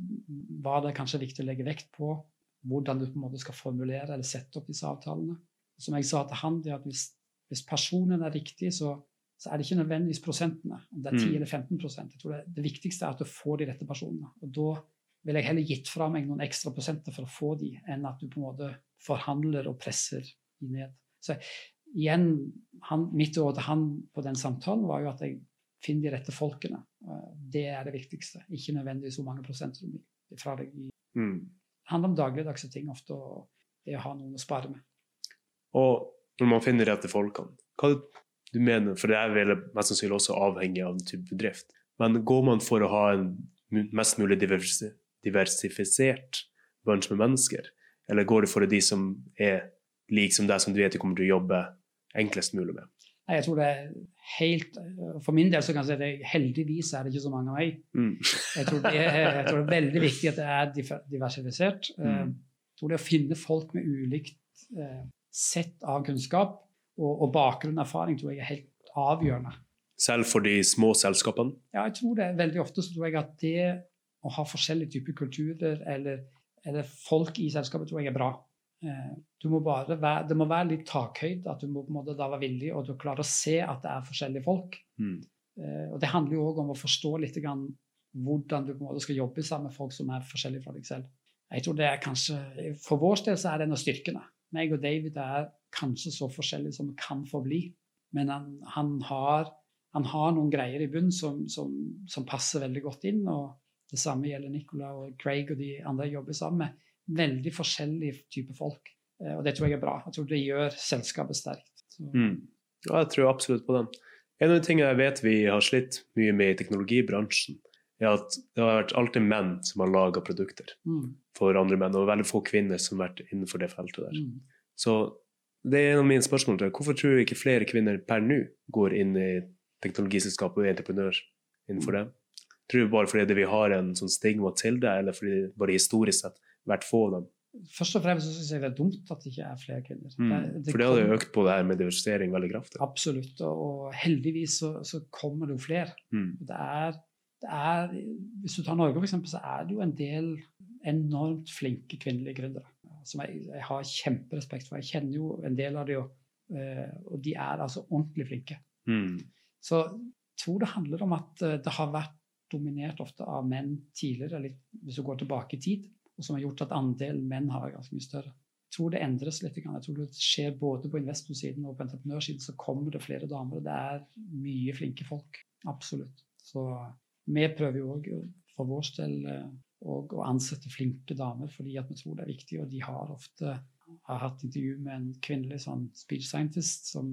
Hva det er kanskje viktig å legge vekt på. Hvordan du på en måte skal formulere eller sette opp disse avtalene. Som jeg sa til han, det at hvis, hvis personen er riktig, så så er det ikke nødvendigvis prosentene, om det er 10 mm. eller 15 Jeg tror det, det, viktigste er at du får de rette personene. Og da vil jeg heller gitt fra meg noen ekstra prosenter for å få de, enn at du på en måte forhandler og presser ned. Så igjen, han, mitt råd til han på den samtalen var jo at jeg finner de rette folkene. Det er det viktigste. Ikke nødvendigvis hvor mange prosent du gir fra deg. Mm. Det handler om dagligdagse ting ofte, og det å ha noen å spare med. Og når man finner de rette folkene, hva du mener, for det er vel mest sannsynlig også avhengig av en type bedrift. Men går man for å ha en mest mulig diversifisert bunch med mennesker, eller går det for de som er like som deg, som du vet du kommer til å jobbe enklest mulig med? Nei, jeg tror det er helt For min del så kan jeg si at heldigvis er det ikke så mange av meg. Mm. jeg, tror er, jeg, tror det er, veldig viktig at det er diversifisert. Mm. Eh, jeg tror det å finne folk med ulikt eh, sett av kunnskap og, og bakgrunn og erfaring tror jeg er helt avgjørende. Selv for de små selskapene? Ja, jeg tror det. Veldig ofte så tror jeg at det å ha forskjellige typer kulturer eller, eller folk i selskapet tror jeg er bra. Eh, må være, det må være litt takhøyde, at du må på en måte da være villig og du klarer å se at det er forskjellige folk. Mm. Eh, og Det handler jo òg om å forstå litt grann hvordan du på en måte skal jobbe sammen med folk som er forskjellige fra deg selv. Jeg tror det er kanskje, For vår del så er det en av styrkene. Meg og David er kanskje så forskjellige som vi kan få bli. Men han, han, har, han, har, noen greier i bunnen som, som, som, passer veldig godt inn. og Det samme gjelder Nicola og Craig og de andre jeg jobber sammen med. Veldig forskjellige typer folk. Eh, og det tror jeg er bra. Jeg tror det gjør selskapet sterkt. Mm. Ja, jeg tror absolutt på den. En av de tingene jeg vet vi har slitt mye med i teknologibransjen, er at det har vært alltid menn som har laga produkter mm. for andre menn, og veldig få kvinner som har vært innenfor det feltet der. Mm. Så det er en av mine spørsmål til Hvorfor tror du ikke flere kvinner per nå går inn i teknologiselskap og entreprenør innenfor det? Tror du bare fordi vi har en sånn stigma til det, eller fordi bare historisk sett vært få av dem Først og fremst syns jeg det er dumt at det ikke er flere kvinner. Mm. Det- det For det hadde jo økt på det her med diversering veldig kraftig. Absolutt. Og, og heldigvis så, så kommer det jo flere. Mm. Det er, det er, hvis du tar Norge, eksempel, så er det jo en del enormt flinke kvinnelige gründere. Som jeg, jeg har kjemperespekt for. Jeg kjenner jo en del av dem, og de er altså ordentlig flinke. Mm. Så jeg tror det handler om at eh, det har vært dominert ofte av menn tidligere, litt, hvis du går tilbake i tid, og som har gjort at andelen menn har vært ganske mye større. Jeg tror det endres litt. Jeg tror det skjer både på investorsiden og på entreprenørsiden så kommer det flere damer. og Det er mye flinke folk. Absolutt. Så vi prøver jo òg for vår del eh, å ansette flinke damer fordi at vi tror det er viktig. Og de har ofte har hatt intervju med en kvinnelig sånn speech scientist som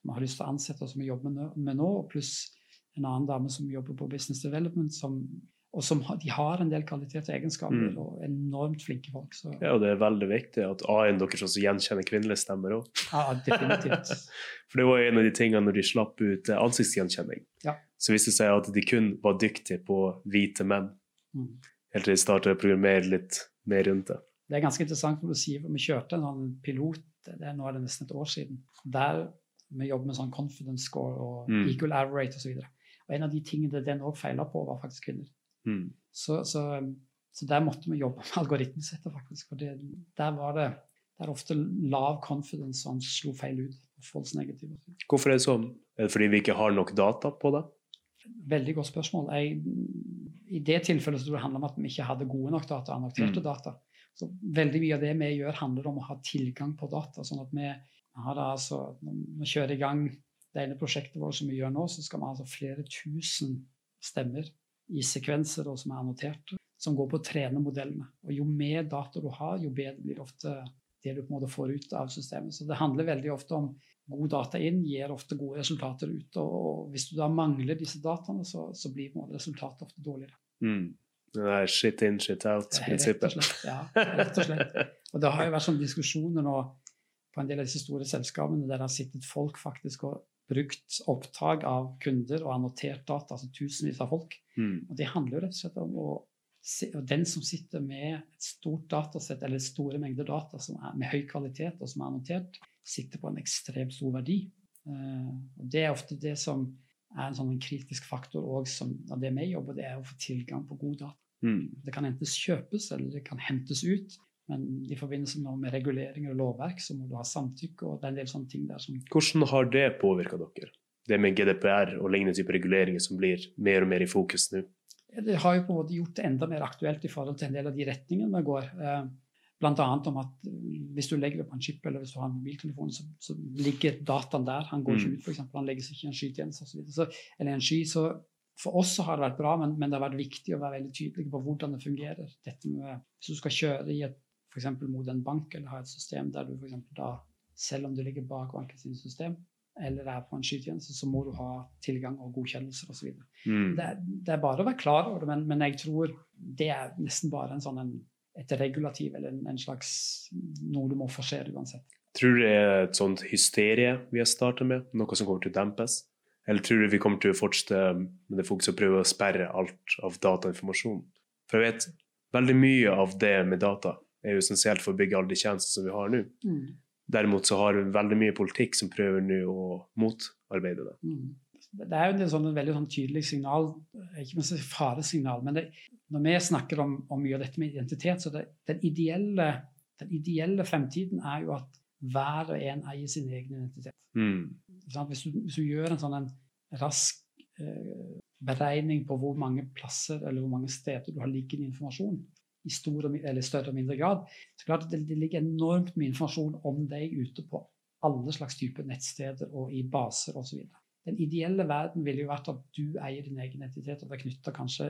vi har lyst til å ansette, og som vi jobber med nå, pluss en annen dame som jobber på business development, som, og som har, de har en del kvalitet og egenskaper, Mm. og enormt flinke folk. Så Ja, og det er veldig viktig at A-en deres også gjenkjenner kvinnelige stemmer òg. ja, definitivt. For det var en av de tingene når de slapp ut eh, ansiktsgjenkjenning. Ja. Så viste det seg at de kun var dyktige på hvite menn. Mm. Helt til de startet å programmere litt mer rundt det. Det er ganske interessant når du sier for Vi kjørte en sånn pilot det er nå er det nesten et år siden, der vi jobber med sånn confidence score og Mm. equal average osv. Og en av de tingene den òg feila på, var faktisk kvinner. Mm. Så, så, så der måtte vi jobbe med algoritmesettet, faktisk. For det, der var det der er ofte lav confidence som slo feil ut. Negative. Hvorfor er det sånn? Er det fordi vi ikke har nok data på det? Veldig godt spørsmål. Jeg, I det tilfellet så tror jeg det handler om at vi ikke hadde gode nok data, annokterte Mm. data. Så veldig mye av det vi gjør, handler om å ha tilgang på data. sånn at vi har da altså, Når vi kjører i gang det ene prosjektet vårt som vi gjør nå, så skal vi ha altså flere tusen stemmer i sekvenser og som er annoterte, som går på å trene modellene. Og jo mer data du har, jo bedre blir det ofte det du på en måte får ut av systemet. Så det handler veldig ofte om god data inn gir ofte gode resultater ut. Og, hvis du da mangler disse dataene, så, så blir på en måte resultatet ofte dårligere. Mm. Det er shit in, shit out-prinsippet. Ja, rett og slett. Og det har jo vært sånne diskusjoner nå på en del av disse store selskapene der det har sittet folk faktisk og brukt opptak av kunder og annotert data, altså tusenvis av folk. Mm. Og det handler jo rett og slett om å se, og den som sitter med et stort datasett eller store mengder data som er med høy kvalitet og som er annotert, sitter på en ekstremt stor verdi. Uh, og det er ofte det som er en sånn kritisk faktor også som, av det vi jobber, det er å få tilgang på god data. Mm. Det kan enten kjøpes eller det kan hentes ut. Men i forbindelse med, med reguleringer og lovverk så må du ha samtykke. og det er en del sånne ting der som Hvordan har det påvirka dere? Det med GDPR og lignende type reguleringer som blir mer og mer i fokus nå? Det har jo på en måte gjort det enda mer aktuelt i forhold til en del av de retningene vi går. Bl.a. Blant annet om at eh, hvis du legger det på en chip eller hvis du har en mobiltelefon, så, så ligger dataen der. Han går ikke Mm. ut, f.eks. Han legges ikke i en skytjeneste osv. Så, eller en sky. Så for oss så har det vært bra, men, men det har vært viktig å være veldig tydelig på hvordan det fungerer. Dette med, hvis du skal kjøre i et f.eks. mot en bank eller ha et system der du eksempel da, selv om du ligger bak bankens system, eller er på en skytjeneste, så må du ha tilgang og godkjennelser osv. Mm. Det, det er bare å være klar over det, men, men jeg tror det er nesten bare en sånn en, et regulativ eller en, en slags noe du må forsere uansett. Tror du det er et sånt hysterie vi har startet med, noe som kommer til å dempes? Eller tror du vi kommer til å fortsette med det fokuset å prøve å sperre alt av datainformasjon? For jeg vet veldig mye av det med data er jo essensielt for å bygge alle de tjenestene som vi har nå. Derimot så har vi veldig mye politikk som prøver nå å motarbeide det. Mm. Det er jo sånn, veldig sånn tydelig signal, ikke minst et faresignal, men det, når vi snakker om, om mye av dette med identitet, så det, den, ideelle, den ideelle fremtiden er jo at hver og en eier sin egen identitet. Mm. Hvis, du, hvis du gjør en sånn en rask eh, beregning på hvor mange plasser eller hvor mange steder du har liggende informasjon, i stor eller større og mindre grad, så klart det, det ligger enormt mye informasjon om deg ute på alle slags typer nettsteder og i baser osv. Den ideelle verden ville jo vært at du eier din egen identitet, og det er knytta kanskje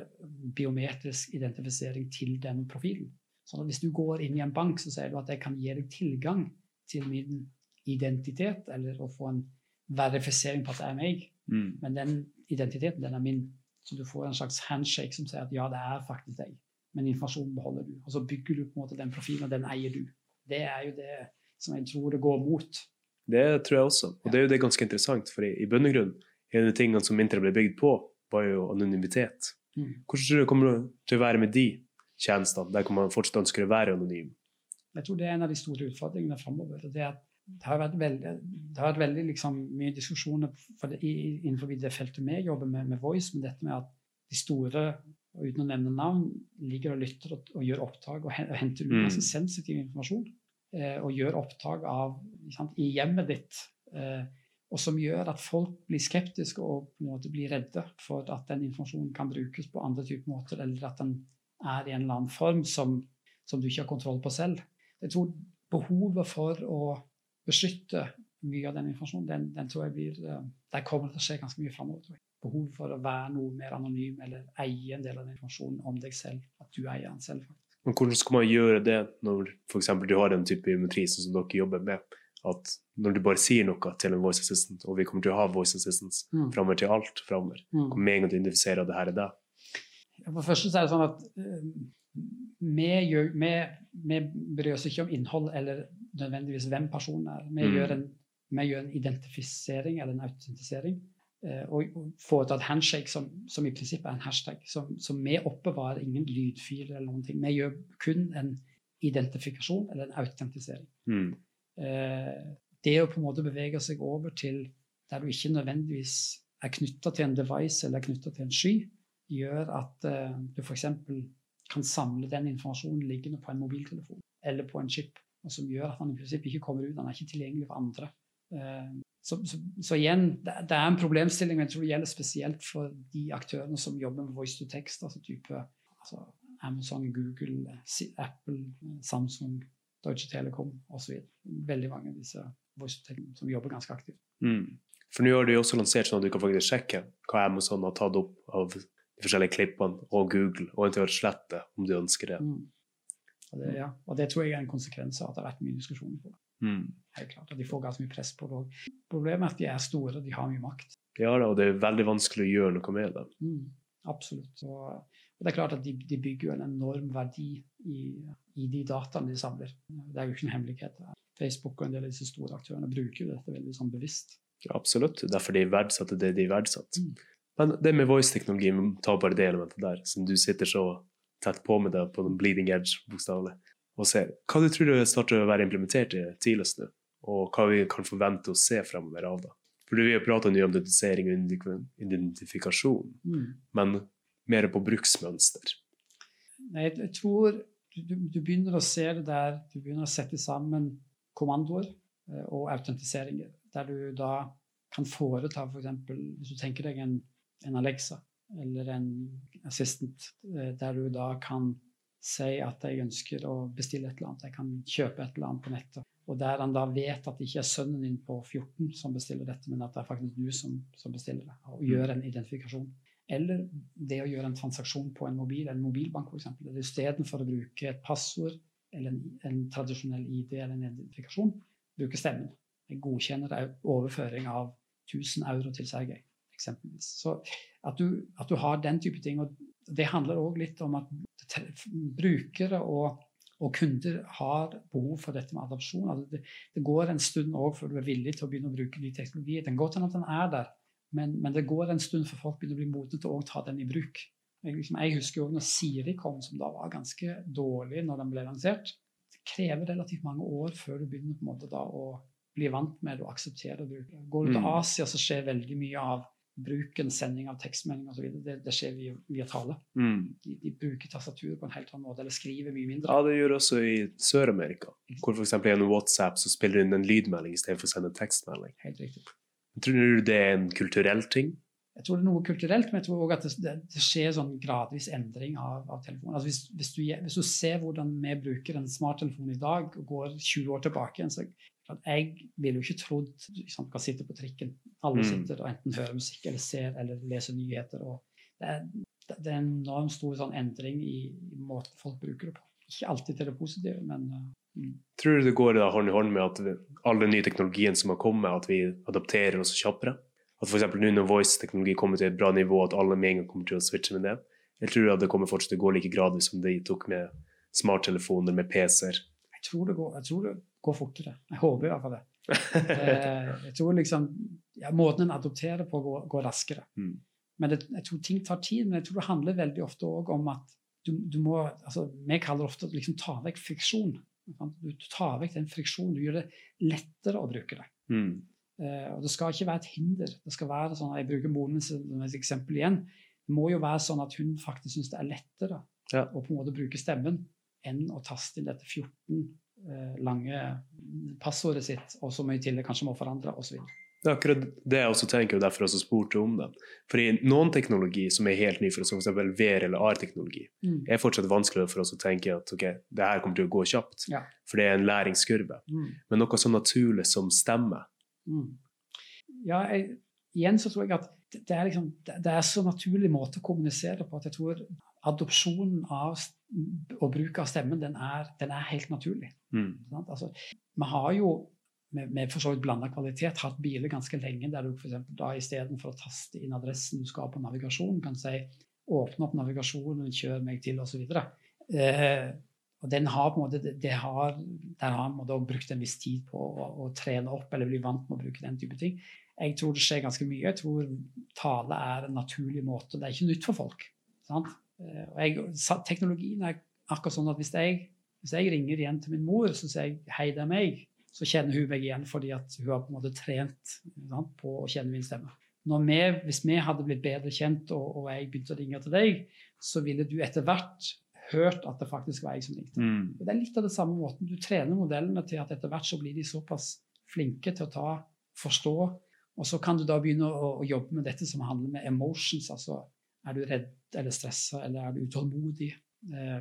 biometrisk identifisering til den profilen. Sånn at hvis du går inn i en bank, så sier du at jeg kan gi deg tilgang til min identitet, eller å få en verifisering på at det er meg. Mm. Men den identiteten, den er min. Så du får en slags handshake som sier at ja, det er faktisk deg. Men informasjonen beholder du. Og så bygger du på en måte den profilen, og den eier du. Det er jo det som jeg tror det går mot. Det tror jeg også. Og det er jo det ganske interessant, for i, i bunn og grunn, en av de tingene som Intra ble bygd på, var jo anonymitet. Mm. Hvordan tror du det kommer til å være med de tjenestene, der man fortsatt ønsker å være anonym? Jeg tror det er en av de store utfordringene framover. Det, det, har vært veldig, det har vært veldig liksom, mye diskusjoner det, innenfor det feltet vi jobber med, med Voice, men dette med at de store, og uten å nevne navn, ligger og lytter og, og gjør opptak og, henter ut ganske mm. sensitiv informasjon. Eh, og gjør opptak av sant, i hjemmet ditt. Eh, og som gjør at folk blir skeptiske og på en måte blir redde for at den informasjonen kan brukes på andre typer måter, eller at den er i en eller annen form som, som du ikke har kontroll på selv. Jeg tror behovet for å beskytte mye av den informasjonen, den, den tror jeg blir, eh, der kommer det til å skje ganske mye framover. Behovet for å være noe mer anonym eller eie en del av den informasjonen om deg selv. At du eier den selv, faktisk. Men hvordan skal man gjøre det når for du har den type biometri som dere jobber med? at når du bare sier noe til en voice assistant, og vi kommer til å ha voice assistants mm. framover til alt framover, mm. med en gang du identifiserer at det her er deg? For det første så er det sånn at uh, vi, gjør, vi, vi, bryr oss ikke om innhold eller nødvendigvis hvem personen er. Vi, mm. gjør, en, vi gjør, en, identifisering eller en autentisering. Uh, og, foreta et handshake som, som, i prinsippet er en hashtag. Som, som vi oppbevarer ingen lydfiler eller noen ting. Vi gjør kun en identifikasjon eller en autentisering. Mm. Eh, det å på en måte bevege seg over til der du ikke nødvendigvis er knytta til en device eller knytta til en sky, gjør at uh, du f.eks. kan samle den informasjonen liggende på en mobiltelefon eller på en chip, og som gjør at han i prinsippet ikke kommer ut. Han er ikke tilgjengelig for andre. Uh, så, så, så, igjen, det, det, er en problemstilling, men jeg tror det gjelder spesielt for de aktørene som jobber med voice to text, altså type altså Amazon, Google, Apple, Samsung, Deutsche Telekom osv. Veldig mange av disse voice to text som jobber ganske aktivt. Mm. For nå har du også lansert sånn at du kan faktisk sjekke hva Amazon har tatt opp av de forskjellige klippene, og Google, og eventuelt slette om du ønsker det. Mm. Og, det ja. og det tror jeg er en konsekvens av at det har vært mye diskusjoner på det. Mm. Helt klart, og De får ganske mye press på det òg. Problemet er at de er store, de har mye makt. Ja, og det er veldig vanskelig å gjøre noe med det. Mm. Absolutt. Og, og det er klart at de, de bygger jo en enorm verdi i, i, de dataene de samler. Det er jo ikke noen hemmelighet. Facebook og en del av disse store aktørene bruker jo dette veldig sånn bevisst. Ja, absolutt. Derfor de verdsatte det de verdsatte. Mm. Men det med voice-teknologi, ta bare det elementet der, som du sitter så tett på med det på den bleeding edge, bokstavelig, og ser. Hva du tror du starter å være implementert i tidligst nå, og hva vi kan forvente å se fremover av det? For Vi har prata mye om identifisering og identifikasjon, mm. men mer på bruksmønster? Nei, jeg tror du, du, begynner å se det der Du begynner å sette sammen kommandoer eh, og autentiseringer. Der du da kan foreta f.eks. For hvis du tenker deg en, en, Alexa eller en assistant, eh, der du da kan si at jeg ønsker å bestille et eller annet, jeg kan kjøpe et eller annet på nettet. Og der han da vet at det ikke er sønnen din på 14 som bestiller dette, men at det er faktisk du som, som bestiller det, og gjør en identifikasjon. Eller det å gjøre en transaksjon på en mobil, en mobilbank f.eks. Istedenfor å bruke et passord eller en, en, tradisjonell ID eller en identifikasjon, bruke stemmen. Jeg godkjenner overføring av 1000 euro til Sergej, eksempelvis. Så at du, at du, har den type ting. og Det handler òg litt om at brukere og, og, kunder har behov for dette med adopsjon. Altså det, det, går en stund òg før du er villig til å begynne å bruke ny teknologi. Den går til at den er der, men, men, det går en stund før folk begynner å bli modne til å ta den i bruk. Jeg, liksom, jeg husker jo når Siri kom, som da var ganske dårlig når den ble lansert. Det krever relativt mange år før du begynner på en måte da å bli vant med det og akseptere det. Går du til mm. Asia, så skjer veldig mye av bruken, sending av tekstmelding osv. Det, det skjer via, via tale. Mm. De, de, bruker tastatur på en helt annen måte, eller skriver mye mindre. Ja, det gjør også i Sør-Amerika, hvor f.eks. gjennom WhatsApp så spiller du inn en lydmelding istedenfor å sende en tekstmelding. Helt riktig. Tror du det er en kulturell ting? Jeg tror det er noe kulturelt, men jeg tror òg at det, det, skjer sånn gradvis endring av, av telefonen. Altså hvis, hvis, du, hvis, du, ser hvordan vi bruker en smarttelefon i dag, og går 20 år tilbake så jeg ville jo ikke trodd liksom, kan sitte på trikken. Alle mm. sitter og enten hører musikk eller ser eller leser nyheter. det, er, det er en enormt stor sånn, endring i, i måten folk bruker det på. Ikke alltid til det positive, men uh, Mm. Tror du det går da hånd i hånd med at vi, all den nye teknologien som har kommet, at vi adapterer oss kjappere? At f.eks. nå når voice-teknologi kommer til et bra nivå, at alle med en gang kommer til å switche med det? Eller tror du at det kommer fortsatt til å gå like gradvis som det tok med smarttelefoner, med PC-er? Jeg tror det går, jeg tror det går fortere. Jeg håper i hvert fall det. Eh, jeg tror liksom ja, Måten en adopterer på, går, går raskere. Mm. Men det, jeg tror ting tar tid. Men jeg tror det handler veldig ofte òg om at du, du, må altså, Vi kaller det ofte liksom ta vekk friksjon. Du tar vekk den friksjonen. Du gjør det lettere å bruke det. Mm. Eh, og det skal ikke være et hinder. Det skal være sånn, Jeg bruker moren min som et eksempel igjen. Det må jo være sånn at hun faktisk syns det er lettere Ja. å på en måte bruke stemmen enn å taste inn dette 14 eh, lange passordet sitt, og som i tillegg kanskje må forandre, osv. Det er akkurat det jeg også tenker, og derfor også spurte om det. Fordi noen teknologi som er helt ny, for oss, som f.eks. VR- eller AR-teknologi, Mm. er fortsatt vanskeligere for oss å tenke at ok, det her kommer til å gå kjapt. Ja. For det er en læringskurve. Mm. Men noe så naturlig som stemme Mm. Ja, jeg, igjen så tror jeg at det, det er liksom, det, det er så naturlig måte å kommunisere på at jeg tror adopsjonen av og bruk av stemmen, den er, den er helt naturlig. Mm. Altså, vi har jo med, med for så vidt blanda kvalitet hatt biler ganske lenge der du for da istedenfor å taste inn adressen du skal på navigasjon, kan si åpne opp navigasjonen, kjør meg til osv. Eh, og den har på en måte, det, det har, Der har man da brukt en viss tid på å, å trene opp eller bli vant med å bruke den type ting. Jeg tror det skjer ganske mye. Jeg tror tale er en naturlig måte. Det er ikke nytt for folk. Sant? Eh, og jeg, teknologien er akkurat sånn at hvis jeg, hvis jeg ringer igjen til min mor så sier jeg 'hei, det er meg', så kjenner hun meg igjen fordi at hun har på en måte trent sant, på å kjenne min stemme. Vi, hvis vi hadde blitt bedre kjent, og, og jeg begynte å ringe til deg, så ville du etter hvert hørt at det faktisk var jeg som ringte. Mm. Det er litt av det samme måten. Du trener modellene til at etter hvert så blir de såpass flinke til å ta, forstå, og så kan du da begynne å, å jobbe med dette som handler med emotions. altså Er du redd eller stressa, eller er du utålmodig? Eh,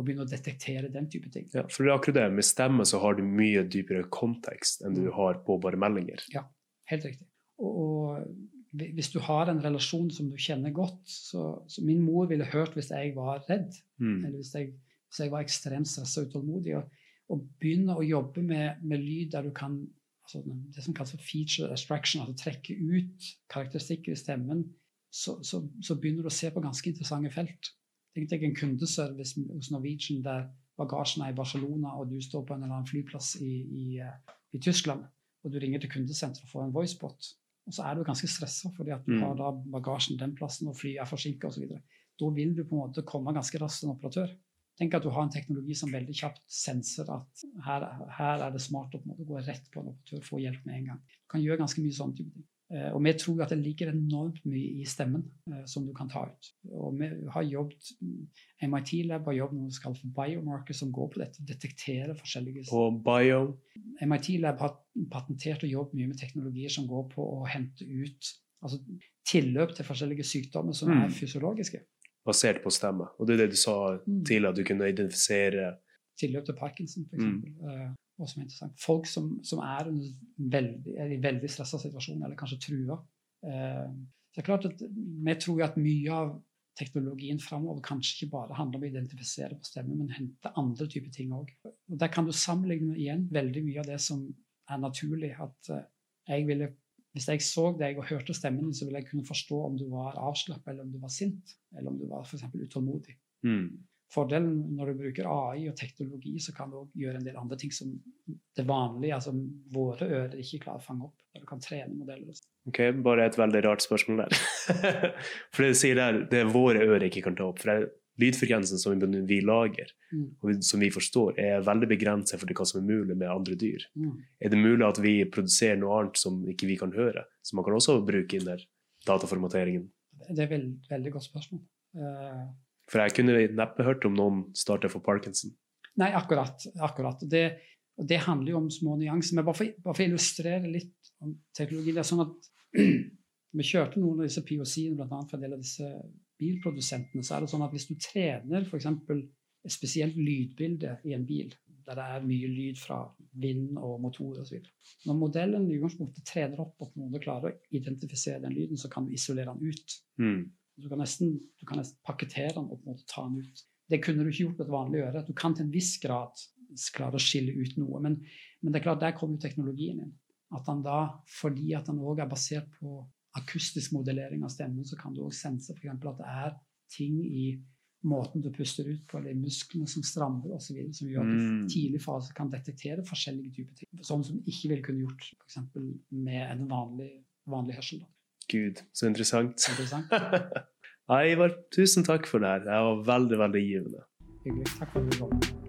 og begynne å detektere den type ting. Ja, for det er akkurat det. Med stemme så har du mye dypere kontekst enn du Mm. har på bare meldinger. Helt riktig. Og, og hvis du har en relasjon som du kjenner godt så, så Min mor ville hørt hvis jeg var redd, Mm. eller hvis jeg, hvis jeg var ekstremt stressa og utålmodig. Og, og begynne å jobbe med, med lyd der du kan altså Det som kalles for feature abstraction, altså trekke ut karakteristikker i stemmen, så, så, så begynner du å se på ganske interessante felt. Tenk deg en kundeservice hos Norwegian der bagasjen er i Barcelona, og du står på en eller annen flyplass i, i, eh, i Tyskland, og du ringer til kundesenteret og får en voicebot. Og så er du ganske stressa fordi at du Mm. har da bagasjen den plassen, og flyet er forsinka osv. Da vil du på en måte komme ganske raskt til en operatør. Tenk at du har en teknologi som veldig kjapt senser at her, her er det smart å gå rett på en operatør, få hjelp med en gang. Du kan gjøre ganske mye sånne type ting. Eh, og vi tror at det ligger enormt mye i stemmen eh, som du kan ta ut. Og vi har jobbet MIT Lab har jobbet med noe som kalles for biomarker, som går på dette, detektere forskjellige Og bio MIT Lab har patentert og jobbet mye med teknologier som går på å hente ut altså tilløp til forskjellige sykdommer som Mm. er fysiologiske. basert på stemme. Og det er det du sa Mm. tidligere, at du kunne identifisere Tilløp til Parkinson, f.eks. Mm. Og som er interessant. Folk som, som er, veldig, er i veldig stressa situasjon, eller kanskje trua. Eh, det er klart at Vi tror at mye av teknologien framover kanskje ikke bare handler om å identifisere på stemme, men hente andre typer ting òg. Der kan du sammenligne igjen veldig mye av det som er naturlig. at eh, jeg ville hvis jeg så deg og hørte stemmen din, så ville jeg kunne forstå om du var avslappet, eller om du var sint, eller om du var eksempel utålmodig. mm. Fordelen når du bruker AI og teknologi, så kan du gjøre en del andre ting som det vanlige, altså våre ører ikke klarer å fange opp. Der du kan trene modeller. Ok, bare et veldig rart spørsmål der. for det du sier der, det er våre ører ikke kan ta opp. For det lydfrekvensen som vi, lager, Mm. og som vi forstår, er veldig begrenset for hva som er mulig med andre dyr. Mm. Er det mulig at vi produserer noe annet som ikke vi kan høre? Så man kan også bruke inn der dataformateringen. Det er et veld, veldig godt spørsmål. Eh, For jeg kunne neppe hørt om noen starter for parkinson. nei, akkurat. akkurat. Det, det handler jo om små nyanser. Men bare for, å illustrere litt om teknologi det er sånn at Vi kjørte noen av disse POC-ene, bl.a. for en del av disse bilprodusentene. så er det sånn at Hvis du trener f.eks. et spesielt lydbilde i en bil, der det er mye lyd fra vind og motor osv. Når modellen i utgangspunktet trener opp og på en måte klarer å identifisere den lyden, så kan du isolere den ut. Mm. Du kan nesten, du kan nesten pakkettere den og på en måte ta den ut. Det kunne du ikke gjort med et vanlig øre. Du kan til en viss grad klare å skille ut noe. Men, men det er klart, der kommer jo teknologien inn. At han da, fordi at han òg er basert på akustisk modellering av stemmen, så kan du òg sense f.eks. at det er ting i måten du puster ut på, eller musklene som strammer osv., som gjør at du Mm. i tidlig fase kan detektere forskjellige typer ting. Sånn som du ikke ville kunne gjort f.eks. med en vanlig, vanlig hørsel. Da. Gud, så interessant. Interessant. Ivar, tusen takk for det her. Det var veldig, veldig givende. Hyggelig. Takk for at du kom.